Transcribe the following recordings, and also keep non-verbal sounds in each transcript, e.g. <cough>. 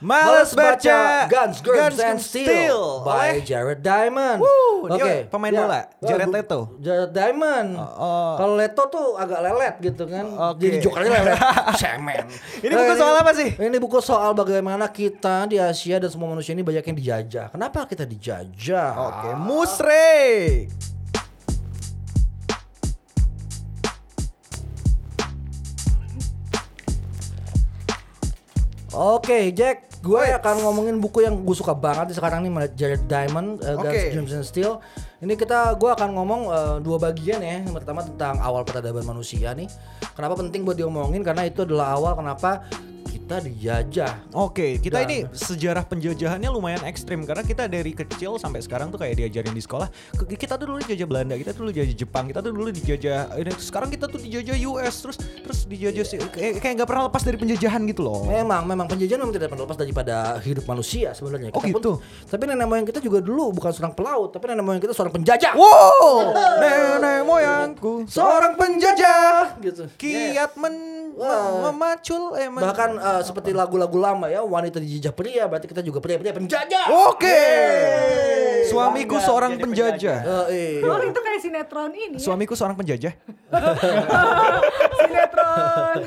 Males baca Guns, Germs, Guns and Steel, Steel by oleh- Jared Diamond. Oke, pemain ya. bola, Jared Leto. Jared Diamond. oh. Kalau Leto tuh agak lelet gitu kan. Oke. Jadi jokernya lelet. <laughs> Cemen. Ini buku soal apa sih? Ini buku soal bagaimana kita di Asia dan semua manusia ini banyak yang dijajah. Kenapa kita dijajah? Oke, musre. Oke, Jack, gue Wait. akan ngomongin buku yang gue suka banget sekarang nih Jared Diamond, uh, Guns. Germs and Steel. Ini kita, gue akan ngomong uh, dua bagian ya. Yang pertama tentang awal peradaban manusia nih. Kenapa penting buat diomongin? Karena itu adalah awal kenapa kita dijajah. Oke, kita Dan- ini sejarah penjajahannya lumayan ekstrim karena kita dari kecil sampai sekarang tuh kayak diajarin di sekolah. Kita tuh dulu dijajah Belanda, kita tuh dulu dijajah Jepang, kita tuh dulu dijajah ini sekarang kita tuh dijajah US terus terus dijajah kayak kayak nggak pernah lepas dari penjajahan gitu loh. Memang, memang penjajahan memang tidak pernah lepas daripada hidup manusia sebenarnya. Oh, Kita pun- gitu? tapi nenek moyang kita juga dulu bukan seorang pelaut, tapi nenek moyang kita seorang penjajah. Wow, nenek moyangku Seorang penjajah gitu. kiat men, memacul eh, Bahkan uh, seperti lagu-lagu lama ya, wanita dijajah pria, berarti kita juga pria-pria penjajah. Oke. Yeay. Suamiku Bangga seorang jadi penjajah. Eh, iya. Oh itu kayak sinetron ini ya? Suamiku seorang penjajah. <laughs> Sinetron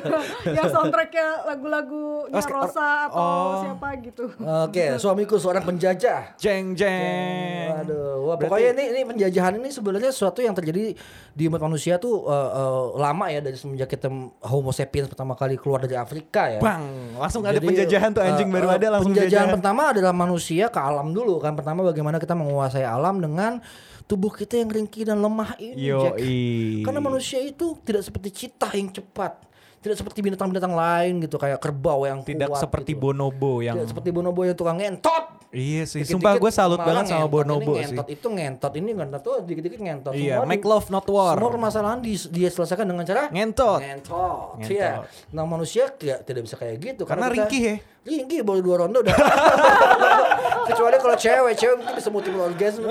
<laughs> Yang soundtracknya lagu-lagunya Oh, Rosa atau oh. siapa gitu Oke, suamiku seorang penjajah. Jeng jeng. Aduh, wah, pokoknya ini ini penjajahan ini sebenarnya sesuatu yang terjadi di umat manusia tuh eh, eh, lama ya dari semenjak kita Homo sapiens pertama kali keluar dari Afrika ya. Bang, langsung ada Jadi, penjajahan tuh anjing eh, baru eh, ada langsung penjajahan penjajahan. pertama adalah manusia ke alam dulu kan. Pertama bagaimana kita menguasai alam dengan tubuh kita yang ringkih dan lemah ini. Jack. Yoi. Karena manusia itu tidak seperti citah yang cepat. Tidak seperti binatang-binatang lain gitu kayak kerbau yang tidak kuat seperti gitu. bonobo yang Tidak seperti bonobo yang tukang ngentot. Iya sih, Dikit-dikit sumpah gue salut banget sama bonobo ini sih. ngentot itu ngentot ini ngentot tuh dikit-dikit ngentot. Iya, Semua make di- love not war. Semua permasalahan di, dia selesaikan dengan cara Ngentot. Ngentot. Ngentot. Iya. Nah manusia tidak tidak bisa kayak gitu Karena kita- ringkih ya. Ringkih baru dua ronde udah. <laughs> Kecuali kalau cewek, cewek mungkin bisa multiple orgasm.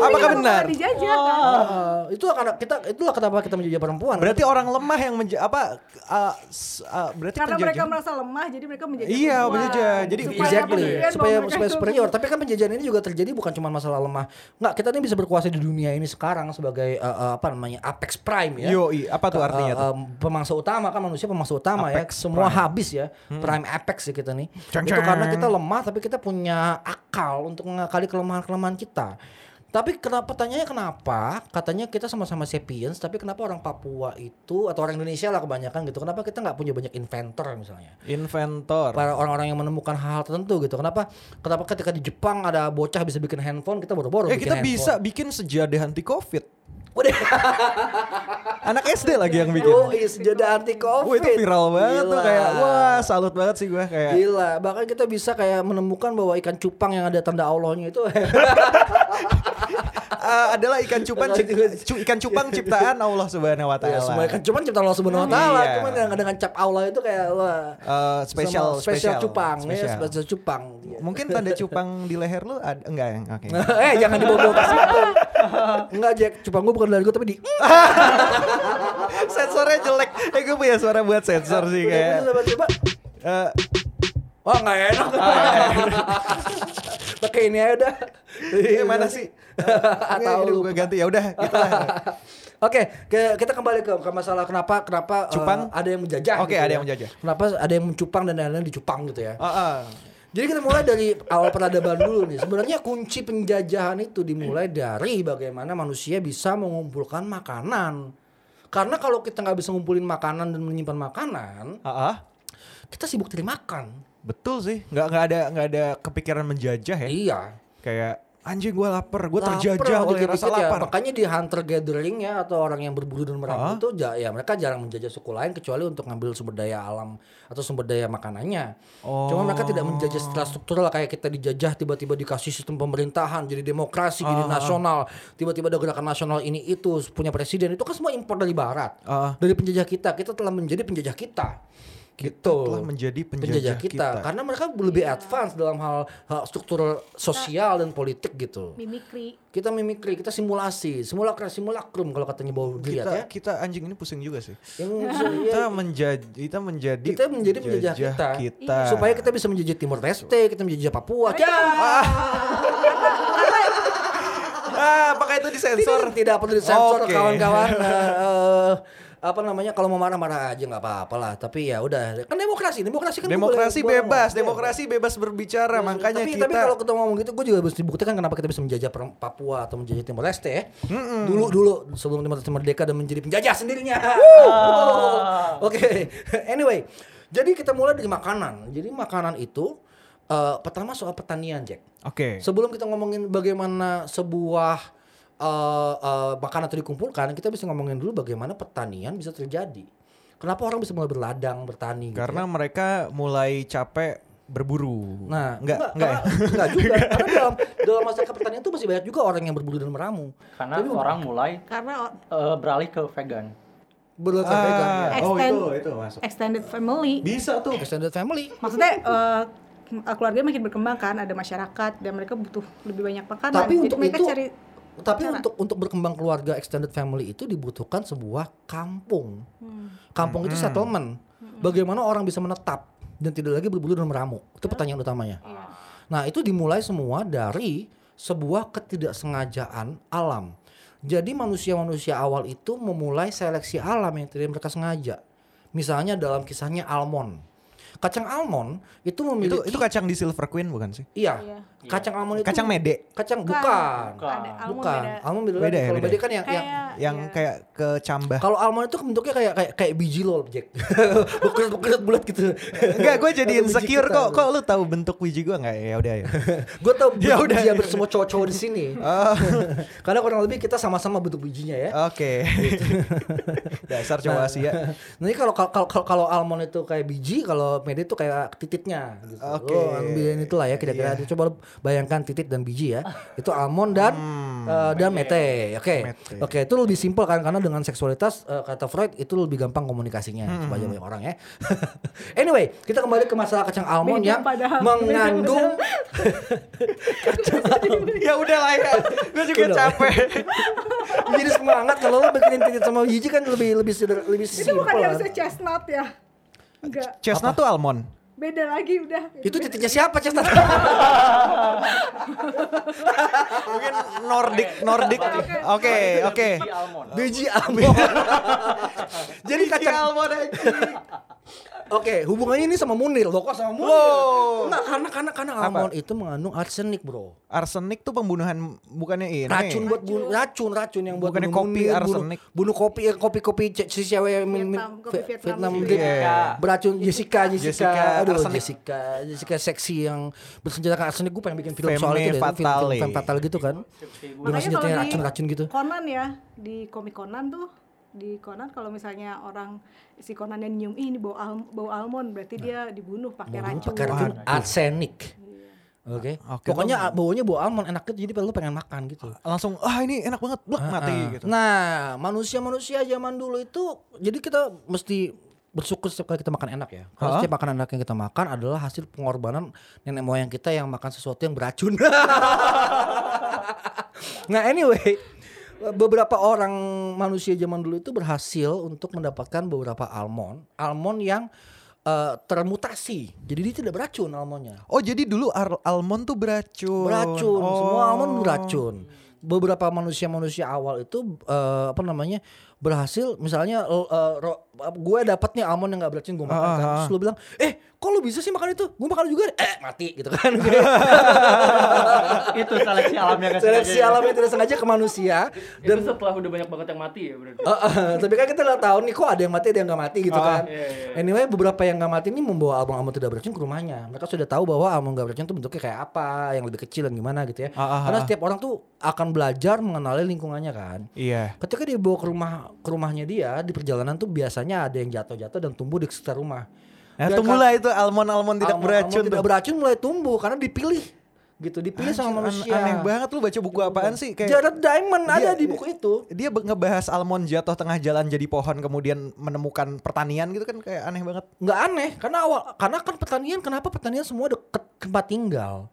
Apakah benar? dijajah kan Ah, itu akan kita itulah kenapa kita menjadi perempuan. Berarti orang lemah yang menja apa uh, uh, berarti karena mereka penjajahan. merasa lemah jadi mereka menjadi Iya, perempuan. penjajah. Jadi supaya Exactly. Supaya mereka supaya superior. Tapi kan penjajahan ini juga terjadi bukan cuma masalah lemah. Nggak, kita ini bisa berkuasa di dunia ini sekarang sebagai eh, eh, apa namanya apex prime ya. Yoi, apa tuh artinya tuh? eh, pemangsa utama kan manusia pemangsa utama ya. Apex Semua prime. Hmm. habis ya. Prime apex ya kita nih. Ceng, Itu karena ceng. kita lemah tapi kita punya akal untuk mengakali kelemahan-kelemahan kita. Tapi kenapa tanyanya kenapa? Katanya kita sama-sama sapiens, tapi kenapa orang Papua itu atau orang Indonesia lah kebanyakan gitu? Kenapa kita nggak punya banyak inventor misalnya? Inventor. para orang-orang yang menemukan hal-hal tertentu gitu. Kenapa? Kenapa ketika di Jepang ada bocah bisa bikin handphone, kita boro-boro Eh bikin kita bisa handphone. bikin sejadah anti covid. Udah. Anak SD lagi yang bikin. Oh, is jadi anti covid. Wah itu viral banget tuh Gila. kayak wah salut banget sih gue kayak. Gila, bahkan kita bisa kayak menemukan bahwa ikan cupang yang ada tanda Allahnya itu <laughs> Eh, adalah ikan cupang ikan cupang ciptaan Allah Subhanahu wa ya, taala. semua ikan cupang cipta Allah Subhanahu wa taala, Iya. cuman dengan, dengan cap Allah itu kayak wah Eh, spesial spesial cupang ya, spesial. spesial cupang. Mungkin tanda cupang di leher lu ada enggak ya? Oke. <laughs> eh jangan dibawa-bawa ke situ. Enggak Jack, cupang gue bukan dari gue tapi di <laughs> Sensornya jelek. Eh gue punya suara buat sensor sih kayak. coba, coba. eh, Oh nggak enak. <laughs> Pakai ini aja udah. Iya mana sih? <laughs> Atau Ini lupa. gue ganti ya udah gitu lah. <laughs> Oke, ke- kita kembali ke, ke masalah kenapa kenapa eh, Cupang? ada yang menjajah. Oke, gitu ada ya. yang menjajah. Kenapa ada yang mencupang dan lain-lain dicupang gitu ya. Ah, ah. Jadi kita mulai dari awal peradaban dulu nih. Sebenarnya kunci penjajahan itu dimulai dari bagaimana manusia bisa mengumpulkan makanan. Karena kalau kita nggak bisa ngumpulin makanan dan menyimpan makanan, Ah, ah. kita sibuk cari makan. Betul sih. Nggak nggak ada nggak ada kepikiran menjajah ya. Iya. Kayak anjing gue lapar, gue terjajah oleh dikit-dikit rasa ya. lapar. Makanya di hunter gathering ya atau orang yang berburu dan Ah. meramu itu ya mereka jarang menjajah suku lain kecuali untuk ngambil sumber daya alam atau sumber daya makanannya. Cuma mereka tidak menjajah secara struktural kayak kita dijajah tiba-tiba dikasih sistem pemerintahan jadi demokrasi jadi Ah. nasional tiba-tiba ada gerakan nasional ini itu punya presiden itu kan semua impor dari barat Ah. dari penjajah kita kita telah menjadi penjajah kita kita Gitu. telah menjadi penjajah, penjajah kita. karena mereka lebih advance dalam hal, hal struktur sosial dan politik gitu. Mimikri. Kita mimikri, kita simulasi, simulakra, simulakrum kalau katanya bau dilihat kita ya. kita anjing ini pusing juga sih. Yang Kita ya, menjadi kita menjadi kita menjadi penjajah kita. kita. supaya kita bisa menjajah Timur Leste, kita menjajah Papua. Ya, ah, apakah itu disensor? tidak, tidak perlu disensor Oke. kawan-kawan. <laughs> Eh, eh, apa namanya kalau mau marah-marah aja nggak apa-apa lah. Tapi ya udah, kan demokrasi, demokrasi kan Demokrasi boleh- bebas, ngomong. demokrasi bebas berbicara, makanya tapi, kita tapi kalau kita ngomong gitu, gue juga harus dibuktikan kenapa kita bisa menjajah Papua atau menjajah Timor Leste ya. Dulu dulu sebelum Timor Leste merdeka dan menjadi penjajah sendirinya. <laughs> Oke, <laughs> anyway, jadi kita mulai dari makanan. Jadi makanan itu eh, pertama soal pertanian, Jack. Oke. Sebelum kita ngomongin bagaimana sebuah eh, eh, makanan itu dikumpulkan, kita bisa ngomongin dulu bagaimana pertanian bisa terjadi. Kenapa orang bisa mulai berladang, bertani gitu Karena ya? mereka mulai capek berburu. Nah, enggak, enggak, ya? karena- enggak juga. <laughs> Karena dalam dalam masyarakat pertanian itu masih banyak juga orang yang berburu dan meramu. Karena Tapi orang mulai Karena eh, beralih ke vegan. berlaku Ah, vegan. oh Extend- itu itu masuk. extended family. Bisa tuh. Extended family. Maksudnya eh, keluarga makin berkembang kan, ada masyarakat dan mereka butuh lebih banyak makanan. Tapi Jadi untuk mereka itu cari tapi cara. untuk untuk berkembang keluarga extended family itu dibutuhkan sebuah kampung. Kampung itu settlement. Bagaimana orang bisa menetap dan tidak lagi berburu dan meramu. Itu pertanyaan utamanya. Iya. Nah, itu dimulai semua dari sebuah ketidaksengajaan alam. Jadi manusia-manusia awal itu memulai seleksi alam yang tidak mereka sengaja. Misalnya dalam kisahnya almond. Kacang almond itu Itu memiliki itu kacang di Silver Queen bukan sih? iya. Iya. Kacang almond itu Kacang mede Kacang Bukan. bukan. Bukan. Ada almond Bukan. beda. Almond beda, Beda ya, Kalau beda. beda kan yang yang Kayak yang iya. kayak kecambah. kalau almond itu bentuknya kayak kayak kayak biji lol, Jack. <laughs> Bulat-bulat bulat gitu. Enggak, gue jadi insecure kok. Kok lu tahu bentuk biji gue nggak? Ya udah ya. <laughs> Gue tau <laughs> Ya udah. hampir semua cowok-cowok di sini. Oh, Karena kurang lebih kita sama-sama bentuk bijinya ya. Oke. Dasar cowok Asia. Nanti kalau kalau kalau kalau almond itu kayak biji, kalau mede itu kayak tititnya gitu. Oke. Oh, ambilin itulah ya kira-kira. Iya. Coba lu bayangkan titit dan biji ya. Itu almond dan eh, dan mete. Oke. Hmm. Mete. Oke, itu lebih simpel kan karena dengan seksualitas eh, kata Freud itu lebih gampang komunikasinya Hmm. kepada banyak orang ya. <laughs> anyway, kita kembali ke masalah kacang almond Beda yang padahal. mengandung <laughs> ya udah lah ya. Gue juga Udah. capek. <laughs> jadi semangat kalau lo bikinin titit sama biji kan lebih lebih lebih Itu simpel. bukan kan. harusnya chestnut ya? Enggak, Chestnut tuh almond. Beda lagi udah. Itu titiknya siapa, Cesna? Mungkin Nordic, Nordic. Oke, oke. Biji almond. Biji almond. <laughs> Jadi kacang almond Oke, hubungannya ini sama Munir loh, kok sama Munir? Wow. Enggak, karena karena karena Apa? almond itu mengandung arsenik, Bro. Arsenik tuh pembunuhan bukannya ini. Racun buat bunuh racun racun yang buat Bukannya bunuh kopi Munir, arsenik. Bunuh, bunuh kopi eh, kopi-kopi si cewek min- min- Vietnam, kopi Vi- Vietnam Vietnam gitu. Iya. Beracun Jessica, Jessica, Jessica aduh arsenik. Jessica, Jessica seksi yang bersenjatakan arsenik gue pengen bikin film Femme soal itu deh, film, film, fatale. film fatal gitu kan. Dengan senjatanya di racun-racun gitu. Conan ya, di komik Conan tuh di Conan kalau misalnya orang si Conan yang nyium "Ih, ini bau al- bau almond berarti dia dibunuh pakai racun. pakai racun arsenik. Oke. Oke, Pokoknya tuh- baunya bau almond enak gitu jadi lu pengen makan gitu. Langsung ah ini enak banget, blok mati Ah. gitu. Nah, manusia-manusia zaman dulu itu jadi kita mesti bersyukur setiap kali kita makan enak ya. Karena Ha? setiap makanan enak yang kita makan adalah hasil pengorbanan nenek moyang kita yang makan sesuatu yang beracun. <laughs> nah, anyway, beberapa orang manusia zaman dulu itu berhasil untuk mendapatkan beberapa almond, almond yang eh, termutasi. Jadi dia tidak beracun almondnya. Oh jadi dulu almond tuh beracun. beracun Oh. semua almond beracun beberapa manusia-manusia awal itu eh, apa namanya berhasil misalnya ro- gue dapet nih almond yang gak beracun gue makan kan Ah, ah, terus lu bilang eh kok lu bisa sih makan itu gue makan juga eh mati gitu kan <laughs> itu seleksi alamnya kan seleksi alamnya tidak sengaja ke manusia Dan itu setelah udah banyak banget yang mati ya berarti. Tapi kan kita nggak tahu nih kok ada yang mati ada yang nggak mati gitu Ah, kan. iya, iya. Anyway beberapa yang nggak mati ini membawa almond-almond tidak beracun ke rumahnya. Mereka sudah tahu bahwa almond nggak beracun itu bentuknya kayak apa, yang lebih kecil dan gimana gitu ya. Ah, ah, Karena setiap orang tuh akan belajar mengenali lingkungannya kan. Iya. Ketika dia bawa ke rumah ke rumahnya dia di perjalanan tuh biasanya ada yang jatuh-jatuh dan tumbuh di sekitar rumah. Nah, Dan tunggulah itu almond-almond tidak almond-almond beracun tidak tuh. beracun mulai tumbuh karena dipilih gitu dipilih sama Anjir, an- manusia. Aneh banget lu baca buku apaan sih? Kayak Jared Diamond ada Dia- di buku itu. dia ngebahas almond jatuh tengah jalan jadi pohon kemudian menemukan pertanian gitu kan kayak aneh banget. nggak aneh karena awal karena kan pertanian kenapa pertanian semua deket tempat tinggal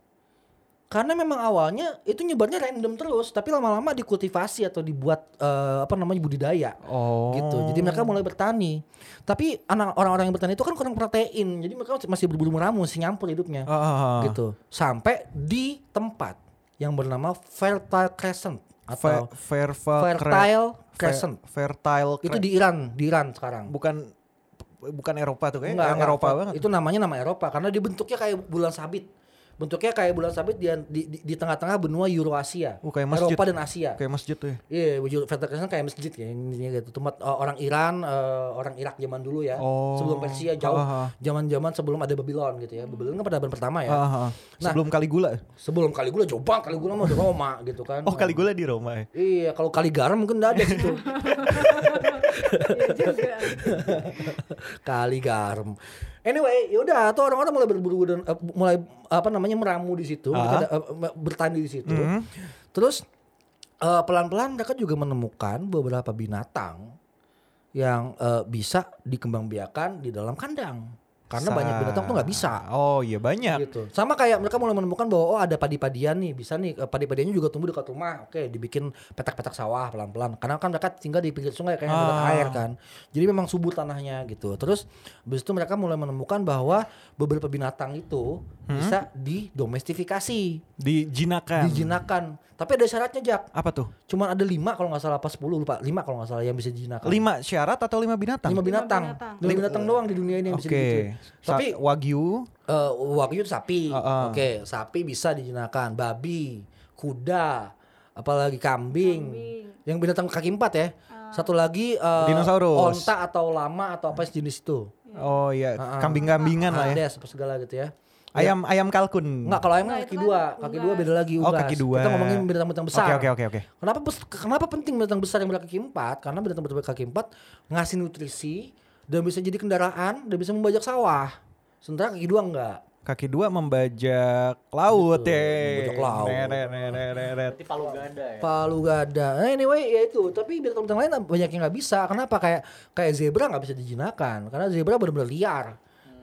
karena memang awalnya itu nyebarnya random terus tapi lama-lama dikultivasi atau dibuat eh, apa namanya budidaya Oh. gitu jadi mereka mulai bertani tapi anak orang-orang yang bertani itu kan kurang protein jadi mereka masih berburu meramu masih nyampur hidupnya Ah. gitu sampai di tempat yang bernama Fertile Crescent Fe- atau fertile Fertile Fe- Crescent fertile itu cre- di Iran di Iran sekarang bukan bukan Eropa tuh kayak Enggak, enggak. Eropa banget. Itu namanya nama Eropa karena dia bentuknya kayak bulan sabit. Bentuknya kayak bulan sabit di di, di, di tengah-tengah benua Eurasia. Oh, kayak masjid. Eropa dan Asia. Kayak masjid tuh ya. Iya, wujud Vatikan kayak masjid ya intinya gitu. Tempat uh, orang Iran, uh, orang Irak zaman dulu ya. Oh. Sebelum Persia jauh. Zaman-zaman sebelum ada Babylon gitu ya. Babylon kan peradaban pertama ya. Ah, ah. Nah. Sebelum Caligula. Sebelum Caligula jauh banget Caligula mah di Roma gitu kan. Oh, Caligula di Roma ya. Iya, kalau Kaligaram mungkin enggak ada situ. <laughs> Juga. kali garam. Anyway, yaudah tuh orang-orang mulai berburu dan eh, mulai apa namanya meramu di situ, mereka ada, eh, bertani di situ. Mhm. Terus eh, pelan-pelan mereka juga menemukan beberapa binatang yang eh, bisa dikembangbiakan di dalam kandang. Karena Sa- banyak binatang tuh nggak bisa. Oh iya banyak. Gitu. Sama kayak mereka mulai menemukan bahwa oh ada padi-padian nih, bisa nih eh, padi-padiannya juga tumbuh dekat rumah. Oke, dibikin petak-petak sawah pelan-pelan. Karena kan mereka tinggal di pinggir sungai kayak dekat Ah. air kan. Jadi memang subur tanahnya gitu. Terus habis itu mereka mulai menemukan bahwa beberapa binatang itu Hmm? bisa didomestifikasi, Dijinakan. dijinakan. Tapi ada syaratnya Jak. Apa tuh? Cuman ada lima kalau nggak salah apa 10 lupa. Lima kalau nggak salah yang bisa dijinakan. Lima syarat atau lima binatang? Lima binatang. binatang. Lima binatang doang di dunia ini yang Oke. bisa. Sa- Tapi wagyu. Eh, wagyu itu sapi. Uh, uh. Oke, sapi bisa dijinakan, babi, kuda, apalagi kambing. Kambing. Yang binatang kaki empat ya. Satu lagi eh, Dinosaurus. onta atau lama atau apa jenis itu. Oh iya, kambing-kambingan lah ya. Apa segala gitu ya. Ayam ayam kalkun. Enggak, kalau ayam kan kaki itu kan dua, kaki dua beda lagi Oh, unggas. kaki dua. Kita ngomongin binatang-binatang besar. Oke oke oke oke. Kenapa kenapa penting binatang besar yang berkaki empat? Karena binatang berkaki empat ngasih nutrisi dan bisa jadi kendaraan dan bisa membajak sawah. Sementara kaki dua enggak. Kaki dua membajak laut Betul, ya. membajak laut. Neret, neret, neret. Berarti palu gada ya. Palu gada. Nah, anyway ya itu. Tapi binatang-binatang lain banyak yang nggak bisa. Kenapa? Kayak kayak zebra nggak bisa dijinakan. Karena zebra benar-benar liar.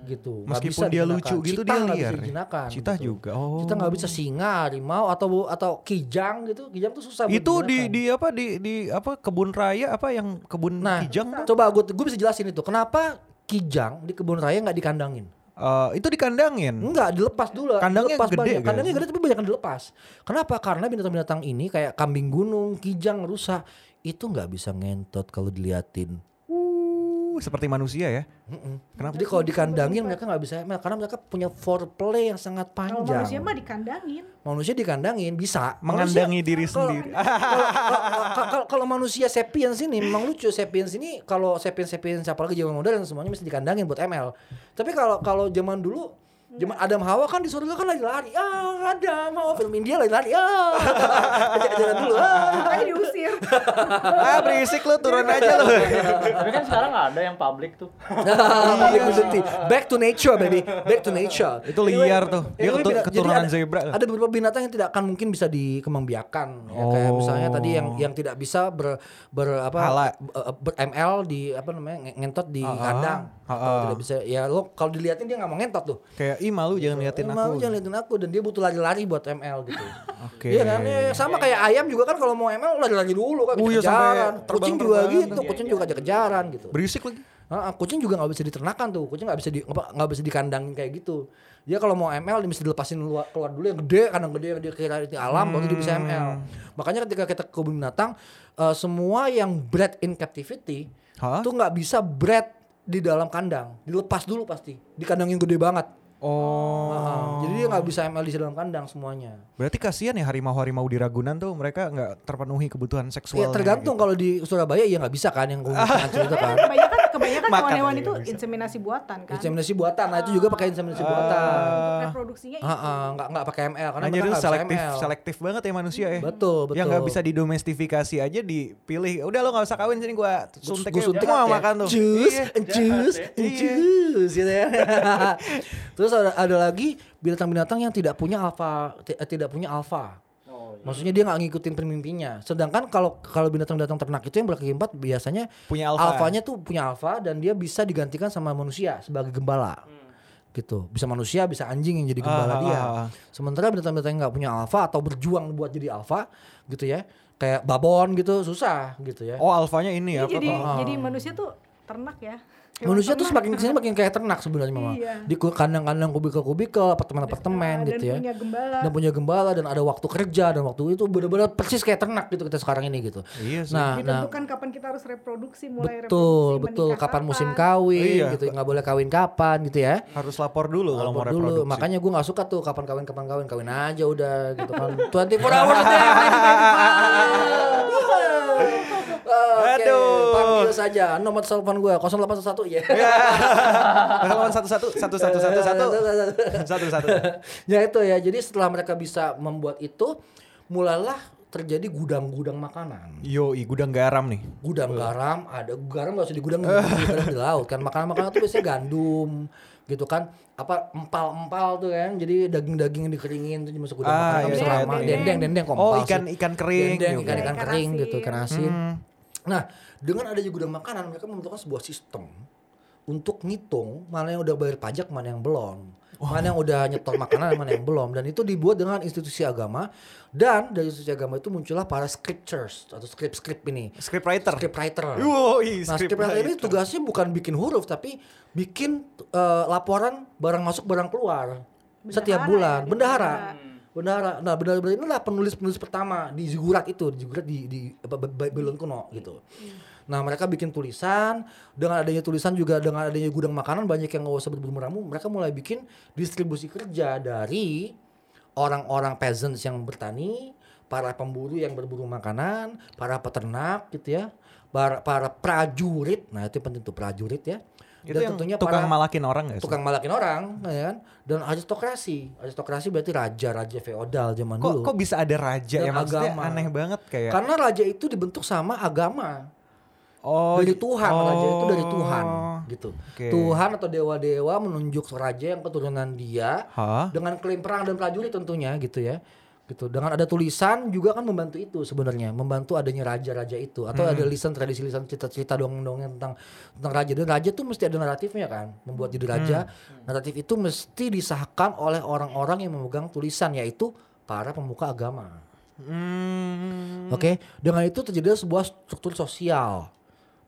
Gitu. Meskipun bisa dia dijinakan. lucu gitu, dia liar dijinakan, Citah gitu. juga. Oh. Kita nggak bisa singa, harimau atau atau kijang gitu. Kijang tuh susah. Itu di di apa di di apa kebun raya apa yang kebun Nah, kijang? coba gue gue bisa jelasin itu. Kenapa kijang di kebun raya nggak dikandangin? Eh, itu dikandangin. Enggak, dilepas dulu. Kandangnya dilepas gede banyak. kan? Kandangnya gede tapi banyak yang dilepas. Kenapa? Karena binatang-binatang ini kayak kambing gunung, kijang, rusa itu nggak bisa ngentot kalau diliatin. Uh, seperti manusia ya. Kenapa? Jadi kalau dikandangin mereka nggak bisa ML karena mereka punya foreplay yang sangat Kalau panjang. manusia mah dikandangin. Manusia dikandangin bisa. Mengandangi Manusia- diri kalau- sendiri. <laughs> kalau- kalau- kalau- Kalau manusia sapiens ini memang lucu sapiens ini kalau sapiens sapiens apalagi zaman modern semuanya mesti dikandangin buat ML. Tapi kalau kalau zaman dulu Zaman Adam Hawa kan di surga kan lagi lari. Ah, Adam Hawa film India lagi lari. <laughs> Ah. Jalan dulu. Ah. Makanya diusir. <laughs> ah berisik lu turun aja lu. Tapi kan sekarang nggak ada yang public tuh. Public University. Back to nature baby. Back to nature. Itu liar tuh. Dia Anyway, ketu- bina- jadi keturunan ada- zebra. Ada beberapa binatang yang tidak akan mungkin bisa dikembangbiakan. Ya, kayak Oh. misalnya tadi yang yang tidak bisa ber, ber apa Hala. eh, ber ML di apa namanya nge- ngentot di Ah, ah. kandang. Ah, ah. tidak bisa ya lo kalau diliatin dia nggak mau ngentot tuh. Kayak ih malu jangan liatin aku. Mau jangan liatin aku dan dia butuh lari-lari buat ML gitu. Oke. Iya kan? Ya, sama kayak ayam juga kan kalau mau ML lari-lari dulu kan Oh iya, kejaran. Kucing juga terbang-terbang. gitu, kucing juga kejar-kejaran gitu. Berisik lagi. Ah, ah, kucing juga nggak bisa diternakan tuh, kucing nggak bisa di nggak bisa dikandangin kayak gitu. Dia kalau mau ML dia mesti dilepasin luar, keluar dulu yang gede, kandang gede dia kira di alam baru dia bisa ML. Makanya ketika kita ke kebun binatang, eh, semua yang bred in captivity Hah? tuh nggak bisa bred di dalam kandang, dilepas dulu pasti di kandang yang gede banget. Oh. Ah, ah. jadi dia nggak bisa ML di dalam kandang semuanya. Berarti kasihan ya harimau-harimau di Ragunan tuh mereka nggak terpenuhi kebutuhan seksual. Ya tergantung kalau di Surabaya ya nggak bisa kan yang <laughs> gue itu kan. kebanyakan kebanyakan hewan-hewan itu inseminasi buatan kan. Inseminasi buatan, nah itu juga pakai inseminasi buatan. Untuk reproduksinya itu. Ah, ah, nggak nggak pakai ML karena nggak bisa selektif, ML. selektif banget ya manusia ya. Betul, betul. Yang nggak bisa didomestifikasi aja dipilih. Udah lo nggak usah kawin sini gua suntik. Gue aja. suntik Mau ya. makan tuh. Jus, Iya. jus, Iya. jus gitu ya. <laughs> Terus ada, ada lagi binatang-binatang yang tidak punya alfa eh, tidak punya alfa. Oh, iya. Maksudnya dia nggak ngikutin pemimpinya. Sedangkan kalau kalau binatang-binatang ternak itu yang berkaki empat biasanya Punya alfa. alfanya tuh punya alfa dan dia bisa digantikan sama manusia sebagai gembala. Gitu. Bisa manusia, bisa anjing yang jadi gembala Ah, dia. ah, ah. Sementara binatang-binatang yang nggak punya alfa atau berjuang buat jadi alfa gitu ya. Kayak babon gitu susah gitu ya. Oh alfanya ini ya. Ini jadi apa- jadi manusia tuh ternak ya. Manusia tuh semakin ke sini makin kayak ternak sebenarnya memang. Iya. Di kandang-kandang kubikel-kubikel, apartemen-apartemen Dan gitu ya. punya gembala. Dan punya gembala dan ada waktu kerja dan waktu itu benar-benar persis kayak ternak gitu kita sekarang ini gitu. Iya sih. Nah, nah Ditentukan kapan kita harus reproduksi, mulai betul reproduksi, betul menikah kapan musim kawin Iya. gitu nggak boleh kawin kapan gitu ya. Harus lapor dulu kalau mau Lapor dulu. reproduksi. Makanya gue nggak suka tuh kapan kawin kapan kawin kawin aja udah gitu kan. <laughs> 24 hours day. <laughs> Oke, Aduh. panggil saja nomor telepon gue 0811 ya. Lawan satu satu satu satu satu satu satu satu. ya itu ya. Jadi setelah mereka bisa membuat itu, mulailah terjadi gudang-gudang makanan. Yo, gudang garam nih. Gudang garam ada garam nggak usah di gudang di, laut kan. Makanan-makanan tuh biasanya gandum gitu kan apa empal-empal tuh kan jadi daging-daging yang dikeringin tuh masuk gudang Ah, makanan iya, bisa iya, iya. dendeng dendeng kompal Oh, ikan ikan kering. dendeng juga. ikan ikan Ikan kering gitu ikan asin Hmm. Nah dengan adanya gudang makanan mereka membentukkan sebuah sistem untuk ngitung mana yang udah bayar pajak mana yang belum mana yang udah nyetor makanan mana yang belum dan itu dibuat dengan institusi agama dan dari institusi agama itu muncullah para scriptures atau script-script ini Script writer. script writer Woi, Nah, script writer ini tugasnya bukan bikin huruf tapi bikin eh, laporan barang masuk barang keluar setiap Bendahara bulan. ya, Bendahara. bendahara. Bendahara. Nah, bendahara inilah penulis-penulis pertama di zigurat itu, di zigurat di di Babylon kuno gitu. Nah, mereka bikin tulisan, dengan adanya tulisan juga dengan adanya gudang makanan banyak yang nggak usah berburu meramu, mereka mulai bikin distribusi kerja dari orang-orang peasants yang bertani, para pemburu yang berburu makanan, para peternak gitu ya, para, para prajurit. Nah, itu penting tuh prajurit ya. Itu yang tukang malakin orang gak sih? tukang malakin orang, ya kan? Dan aristokrasi. Aristokrasi berarti raja-raja feodal zaman Kok dulu. kok bisa ada raja Dan ya maksudnya agama. aneh banget kayak. Karena raja itu dibentuk sama agama. oh, dari Tuhan, raja itu dari Tuhan oh. gitu. Oke. Tuhan atau dewa-dewa menunjuk raja yang keturunan dia Hah? dengan klaim perang dan prajurit tentunya gitu ya. Gitu. Dengan ada tulisan juga kan membantu itu sebenarnya, membantu adanya raja-raja itu atau ada lisan tradisi lisan cerita-cerita dongeng-dongeng tentang tentang raja dan raja tuh mesti ada naratifnya kan. Membuat jadi raja, naratif itu mesti disahkan oleh orang-orang yang memegang tulisan yaitu para pemuka agama. Hmm. Oke, dengan itu terjadi sebuah struktur sosial.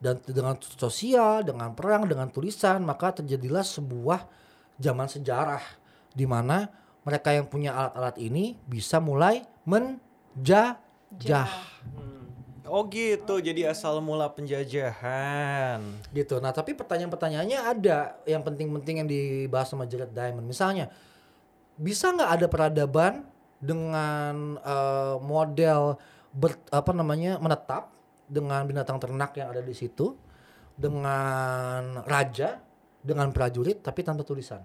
Dan dengan sosial, dengan perang, dengan tulisan, maka terjadilah sebuah zaman sejarah di mana mereka yang punya alat-alat ini bisa mulai menjajah. Oh gitu, jadi asal mula penjajahan. Gitu. Nah, tapi pertanyaan-pertanyaannya ada yang penting-penting yang dibahas sama Jared Diamond. Misalnya, bisa nggak ada peradaban dengan eh, model ber, apa namanya menetap dengan binatang ternak yang ada di situ, dengan raja, dengan prajurit, tapi tanpa tulisan.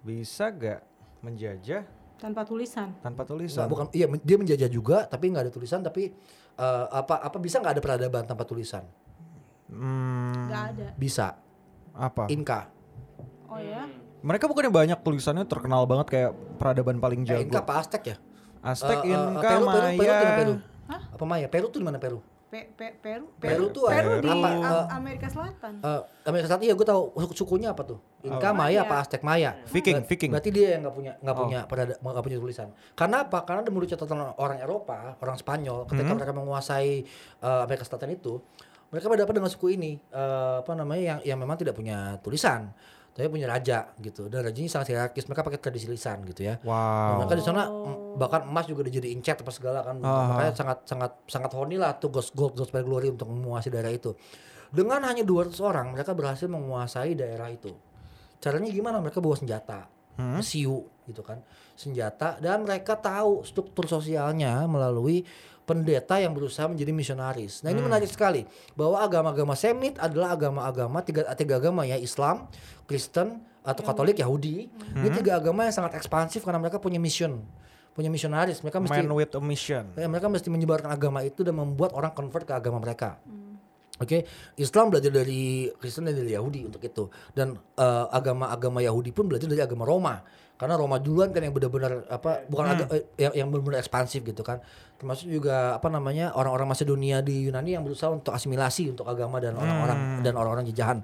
Bisa gak menjajah tanpa tulisan. tanpa tulisan? bukan, iya dia menjajah juga, tapi nggak ada tulisan. Tapi eh, apa apa bisa nggak ada peradaban tanpa tulisan? Hmm, Nggak ada. Bisa. apa? Inka. Oh ya. Mereka bukannya banyak tulisannya terkenal banget kayak peradaban paling Eh, Inka jago. apa Aztec ya? Aztec, Eh, eh, Inka, Peru, Peru, Peru, di Maya. Peru. Apa Maya? Peru tuh di mana Peru? Pe, pe, Peru. Peru tuh Peru di apa, eh, Amerika Selatan. Eh, Amerika Selatan iya gue tahu suku- sukunya apa tuh? Inka, Oh. Maya, apa Aztec Maya? Viking, Ber- Viking. Berarti dia yang nggak punya nggak Oh. punya perada nggak punya tulisan. Karena apa? Karena menurut catatan orang Eropa, orang Spanyol, ketika Hmm. mereka menguasai eh, Amerika Selatan itu, mereka berhadapan dengan suku ini eh, apa namanya yang yang memang tidak punya tulisan, tapi punya raja gitu. Dan rajanya sangat hierarkis. Mereka pakai tradisi lisan gitu ya. Wow. mereka di sana mm, bahkan emas juga dijadiin cat apa segala kan Ah. makanya sangat sangat sangat horny lah tuh Ghost Gold Ghost Glory untuk menguasai daerah itu dengan hanya 200 orang mereka berhasil menguasai daerah itu caranya gimana mereka bawa senjata Hmm? siu gitu kan senjata dan mereka tahu struktur sosialnya melalui pendeta yang berusaha menjadi misionaris. Nah ini menarik sekali bahwa agama-agama Semit adalah agama-agama tiga tiga agama ya Islam, Kristen atau Katolik, Yahudi. Ini tiga agama yang sangat ekspansif karena mereka punya mission, punya misionaris. Mereka mesti Man with a mission. ya, mereka mesti menyebarkan agama itu dan membuat orang convert ke agama mereka. Oke, Islam belajar dari Kristen dan dari Yahudi untuk itu. Dan eh, agama-agama Yahudi pun belajar dari agama Roma. Karena Roma duluan kan yang benar-benar apa bukan aga- eh, yang, yang benar-benar ekspansif gitu kan. Termasuk juga apa namanya orang-orang Macedonia di Yunani yang berusaha untuk asimilasi untuk agama dan orang-orang dan orang-orang jajahan.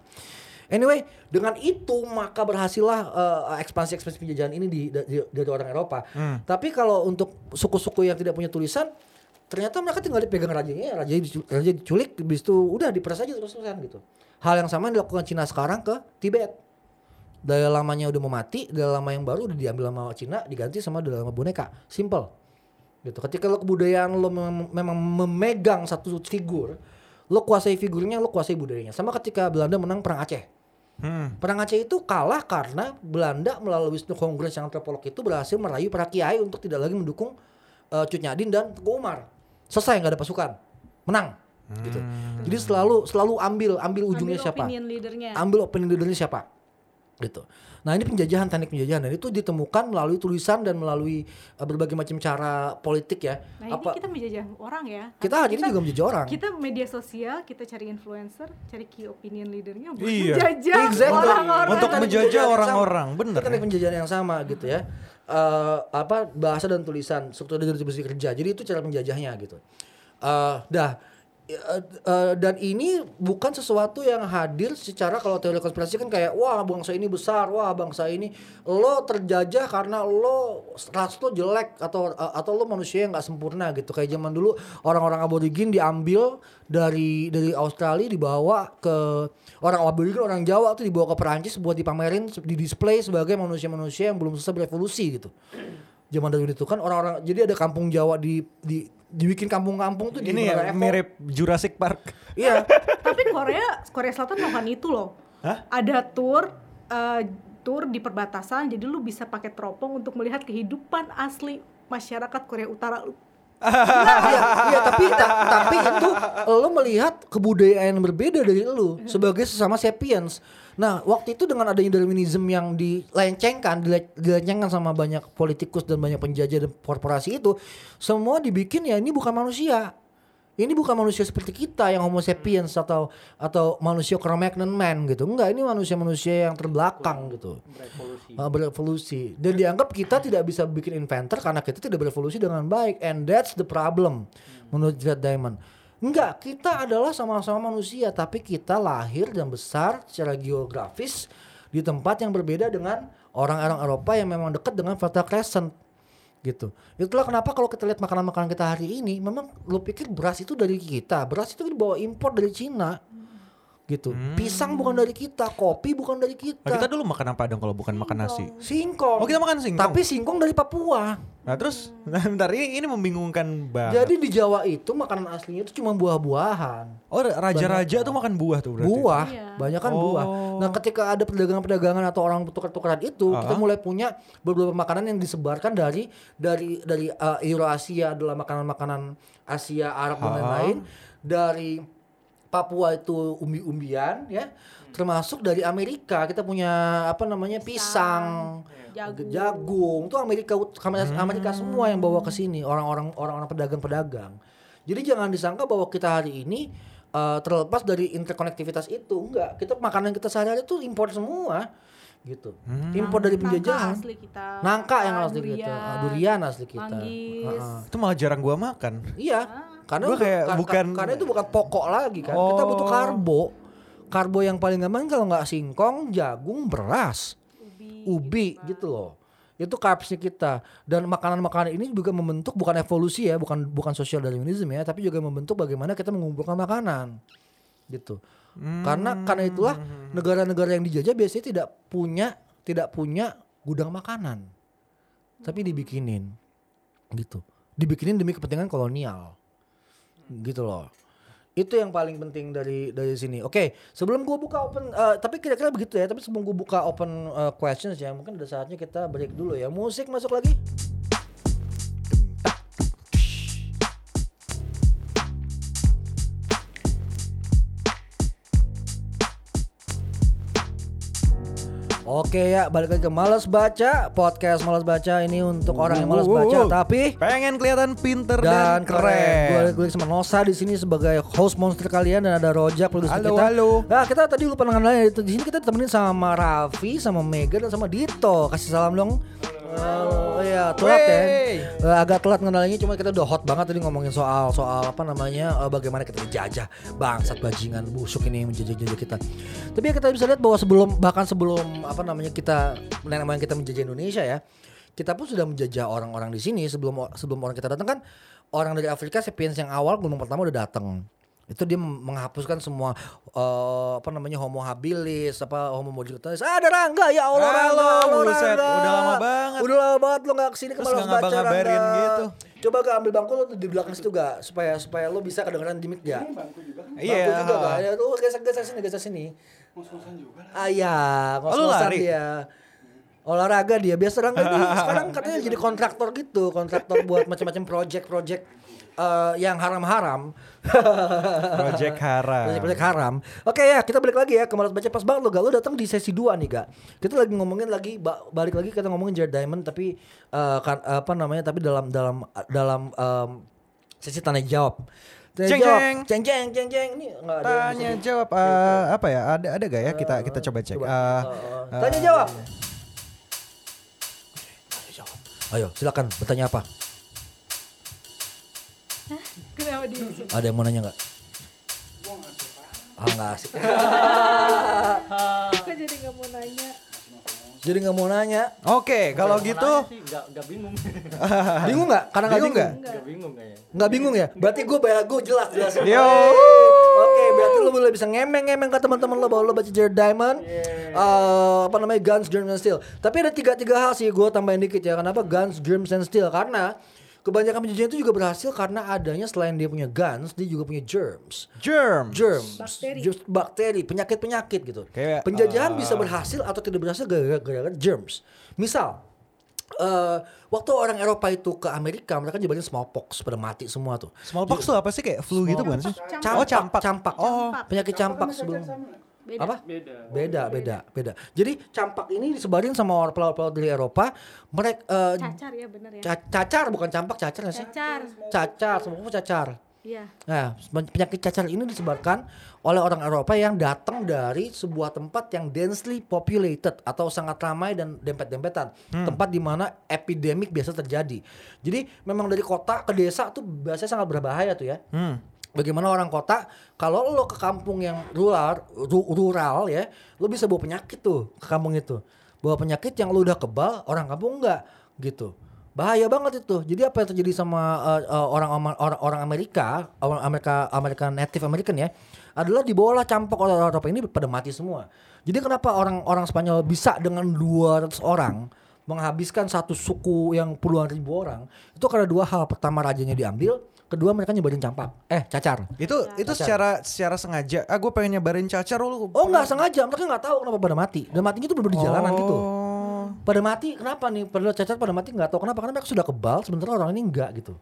Anyway, dengan itu maka berhasillah eh, ekspansi-ekspansi penjajahan ini di, dari, dari orang Eropa. Tapi kalau untuk suku-suku yang tidak punya tulisan, ternyata mereka tinggal dipegang rajanya, raja dicu- raja diculik, habis itu udah diperas aja terus-terusan gitu. Hal yang sama yang dilakukan Cina sekarang ke Tibet. Dalai lamanya udah mau mati, Dalai lama yang baru udah diambil sama Cina, diganti sama Dalai lama boneka. Simple. Gitu. Ketika lo kebudayaan lo mem- memang memegang satu figur, lo kuasai figurnya, lo kuasai budayanya. Sama ketika Belanda menang perang Aceh. Hmm. Perang Aceh itu kalah karena Belanda melalui Wisnu Kongres yang antropolog itu berhasil merayu para kiai untuk tidak lagi mendukung uh, Cut Nyadin dan Teguh Umar. Selesai nggak ada pasukan, menang. Gitu. Jadi selalu selalu ambil ambil ujungnya Ambil siapa? opinion leadernya. Ambil opinion leadernya siapa? Gitu. Nah ini penjajahan teknik penjajahan dan itu ditemukan melalui tulisan dan melalui uh, berbagai macam cara politik ya. Nah Apa ini kita menjajah orang ya. kita hari ini juga menjadi orang. Kita media sosial, kita cari influencer, cari key opinion leadernya buat Iya. menjajah Exactly. orang-orang. Untuk menjajah orang-orang, bener Itu teknik ya. penjajahan yang sama gitu ya. Eh, apa bahasa dan tulisan struktur dan distribusi kerja. Jadi itu cara penjajahnya gitu. Eh, dah Eh, dan ini bukan sesuatu yang hadir secara kalau teori konspirasi kan kayak wah bangsa ini besar, wah bangsa ini. Lo terjajah karena lo ras lo jelek atau eh, atau lo manusia yang nggak sempurna gitu. Kayak zaman dulu orang-orang aborigin diambil dari dari Australia dibawa ke orang aborigin orang Jawa tuh dibawa ke Perancis buat dipamerin di display sebagai manusia-manusia yang belum selesai berevolusi gitu zaman dahulu itu kan orang-orang jadi ada kampung Jawa di di dibikin kampung-kampung tuh di Ini ya Eiffel. mirip Jurassic Park. Iya. <laughs> Tapi Korea, Korea Selatan melakukan itu loh. Hah? Ada tour eh, tour di perbatasan, jadi lu bisa pakai teropong untuk melihat kehidupan asli masyarakat Korea Utara. Iya, iya, tapi ta- tapi itu lo melihat kebudayaan yang berbeda dari lo sebagai sesama sapiens. Nah, waktu itu dengan adanya Darwinism yang dilencengkan, dile- dilencengkan sama banyak politikus dan banyak penjajah dan korporasi itu, semua dibikin ya ini bukan manusia. Ini bukan manusia seperti kita yang homo sapiens atau atau manusia Cro-Magnon man gitu. Enggak, ini manusia-manusia yang terbelakang gitu. Berevolusi. Uh, berevolusi dan dianggap kita tidak bisa bikin inventor karena kita tidak berevolusi dengan baik and that's the problem menurut Jared Diamond enggak kita adalah sama-sama manusia tapi kita lahir dan besar secara geografis di tempat yang berbeda dengan orang-orang Eropa yang memang dekat dengan Fertile Crescent gitu. Itulah kenapa kalau kita lihat makanan-makanan kita hari ini memang lu pikir beras itu dari kita beras itu dibawa impor dari Cina gitu pisang bukan dari kita kopi bukan dari kita Nah, kita dulu makan apa dong kalau bukan makan nasi? Singkong. Oh, kita makan singkong? Tapi singkong dari Papua. Nah terus, <laughs> nah, bentar ini, ini membingungkan banget. Jadi di Jawa itu makanan aslinya itu cuma buah-buahan. oh raja-raja tuh makan buah tuh berarti? Buah, Iya. banyak kan Oh. buah. Nah, ketika ada perdagangan-perdagangan atau orang tukar-tukaran itu, kita Ah. mulai punya beberapa makanan yang disebarkan dari dari dari uh, Eurasia adalah makanan-makanan Asia, Arab dan Ah. lain-lain. Dari Papua itu umbi-umbian ya. Termasuk dari Amerika kita punya apa namanya pisang, Jagung. jagung. Itu Amerika Ut- Amerika, Hmm. Semua yang bawa ke sini orang-orang orang-orang pedagang-pedagang. Jadi jangan disangka bahwa kita hari ini uh, terlepas dari interkonektivitas itu. Enggak, kita makanan kita sehari-hari itu impor semua. Gitu. Hmm. Impor dari Nangka penjajahan. asli kita. Nangka yang Nangka, asli kita, durian, Ah, durian asli kita. manggis. Ah, ah. Itu malah jarang gua makan. Iya, karena Gua kayak ka- ka- bukan- karena itu bukan pokok lagi kan. Kita butuh Oh. karbo. Karbo yang paling gampang kalau nggak singkong, jagung, beras, Ubi. ubi gitu loh. Itu carbsnya kita dan makanan-makanan ini juga membentuk bukan evolusi ya, bukan bukan social Darwinism ya, tapi juga membentuk bagaimana kita mengumpulkan makanan gitu. Karena karena itulah negara-negara yang dijajah biasanya tidak punya tidak punya gudang makanan, tapi dibikinin gitu. Dibikinin demi kepentingan kolonial gitu loh. Itu yang paling penting dari dari sini. Oke, sebelum gua buka open, eh, tapi kira-kira begitu ya. Tapi sebelum gua buka open eh, questions ya, mungkin ada saatnya kita break dulu ya. Musik masuk lagi. Oke ya, balik lagi ke Males Baca Podcast Males Baca ini untuk orang yang males baca Tapi pengen kelihatan pinter dan dan, keren. keren. Gue gue sama Nosa di sini sebagai host monster kalian dan ada Rojak produser kita. halo. Nah, kita tadi lupa itu di sini kita ditemenin sama Raffi, sama Mega dan sama Dito. Kasih salam dong. Oh iya, telat ya. Eh, agak telat ngenalnya cuma kita udah hot banget tadi ngomongin soal soal apa namanya eh, bagaimana kita dijajah bangsat bajingan busuk ini menjajah-jajah kita. Tapi ya kita bisa lihat bahwa sebelum bahkan sebelum apa namanya kita nenek moyang kita menjajah Indonesia ya, kita pun sudah menjajah orang-orang di sini sebelum sebelum orang kita datang kan orang dari Afrika sapiens yang awal gelombang pertama udah datang itu dia menghapuskan semua eh, apa namanya homo habilis apa homo modificalis ada Rangga ya Allah Halo, Rangga buset, Rangga. udah lama banget. udah lama banget lo gak ke sini ke Terus Malas nggak Baca Rangga. gitu. coba gak ambil bangku lo tuh di belakang situ gak supaya supaya lo bisa kedengeran di mic ya bangku Iya. juga gak ya tuh geser geser sini geser sini ngos-ngosan juga ah iya Oh, ngos-ngosan lari? dia olahraga dia biasa ini <laughs> sekarang katanya jadi kontraktor gitu kontraktor buat macam-macam project-project eh, yang haram-haram Project Haram. Project haram. Oke ya, kita balik lagi ya ke malas baca pas banget lo gak lo datang di sesi 2 nih gak. Kita lagi ngomongin lagi ba- balik lagi kita ngomongin Jared Diamond tapi eh, kan, apa namanya tapi dalam dalam dalam em, sesi tanya jawab. Tanya Ceng, jawab. ceng. ceng ceng ceng ceng ini enggak ada. yang Tanya bisa- jawab eh, apa ya? Ada ada gak ya? Kita kita coba cek. Coba. Tanya jawab. Tanya jawab. Ayo, silakan bertanya apa? Ada yang mau nanya nggak? Ah nggak asik. Kok jadi nggak mau nanya? Jadi nggak mau nanya. Oke, kalau gitu sih nggak nggak bingung. <laughs> Bingung nggak? Karena nggak Bingung bingung. nggak? Nggak bingung kayaknya. Nggak bingung ya? Berarti gue bayar gue jelas jelas. Yo. Oke, berarti lo boleh bisa ngemeng-ngemeng ke teman-teman lo bahwa lo baca Jared Diamond. Eh, apa namanya Guns, Germs, and Steel. Tapi ada tiga tiga hal sih gue tambahin dikit ya. Kenapa Guns, Germs, and Steel? Karena kebanyakan penjajahan itu juga berhasil karena adanya selain dia punya guns, dia juga punya germs. germs. Germs, Bakteri. germs, bakteri, penyakit-penyakit gitu. Kayak, Penjajahan uh, bisa berhasil atau tidak berhasil gara-gara germs. Misal, eh waktu orang Eropa itu ke Amerika, mereka nyebarin smallpox pada mati semua tuh. Smallpox tuh apa sih kayak flu gitu bukan sih? Campak, Oh, campak. campak. Oh. penyakit campak sebelum Beda. apa? Beda. Beda, beda, beda. Jadi campak ini disebarin sama orang pelaut-pelaut dari Eropa. Mereka Cacar ya bener ya. cacar bukan campak, cacar nggak sih? Cacar. Cacar, semua cacar. Iya. Nah, penyakit cacar ini disebarkan oleh orang Eropa yang datang dari sebuah tempat yang densely populated atau sangat ramai dan dempet-dempetan. Tempat di mana epidemik biasa terjadi. Jadi memang dari kota ke desa tuh biasanya sangat berbahaya tuh ya. Hmm. Bagaimana orang kota kalau lo ke kampung yang rural, ru- rural ya, lo bisa bawa penyakit tuh ke kampung itu. Bawa penyakit yang lo udah kebal, orang kampung enggak gitu. Bahaya banget itu. Jadi apa yang terjadi sama uh, uh, orang orang orang Amerika, orang Amerika Amerika Native American ya, adalah dibawalah campak oleh orang Eropa ini pada mati semua. Jadi kenapa orang orang Spanyol bisa dengan 200 orang menghabiskan satu suku yang puluhan ribu orang? Itu karena dua hal. Pertama rajanya diambil, kedua mereka nyebarin campak. Eh, cacar. Itu itu secara secara sengaja. Ah, gue pengen nyebarin cacar lu. Oh nggak sengaja, mereka nggak tahu kenapa pada mati. Dan matinya itu benar di jalanan gitu. Oh. Pada mati kenapa nih? Padahal cacar pada mati nggak tahu kenapa karena mereka sudah kebal, sementara orang ini enggak gitu.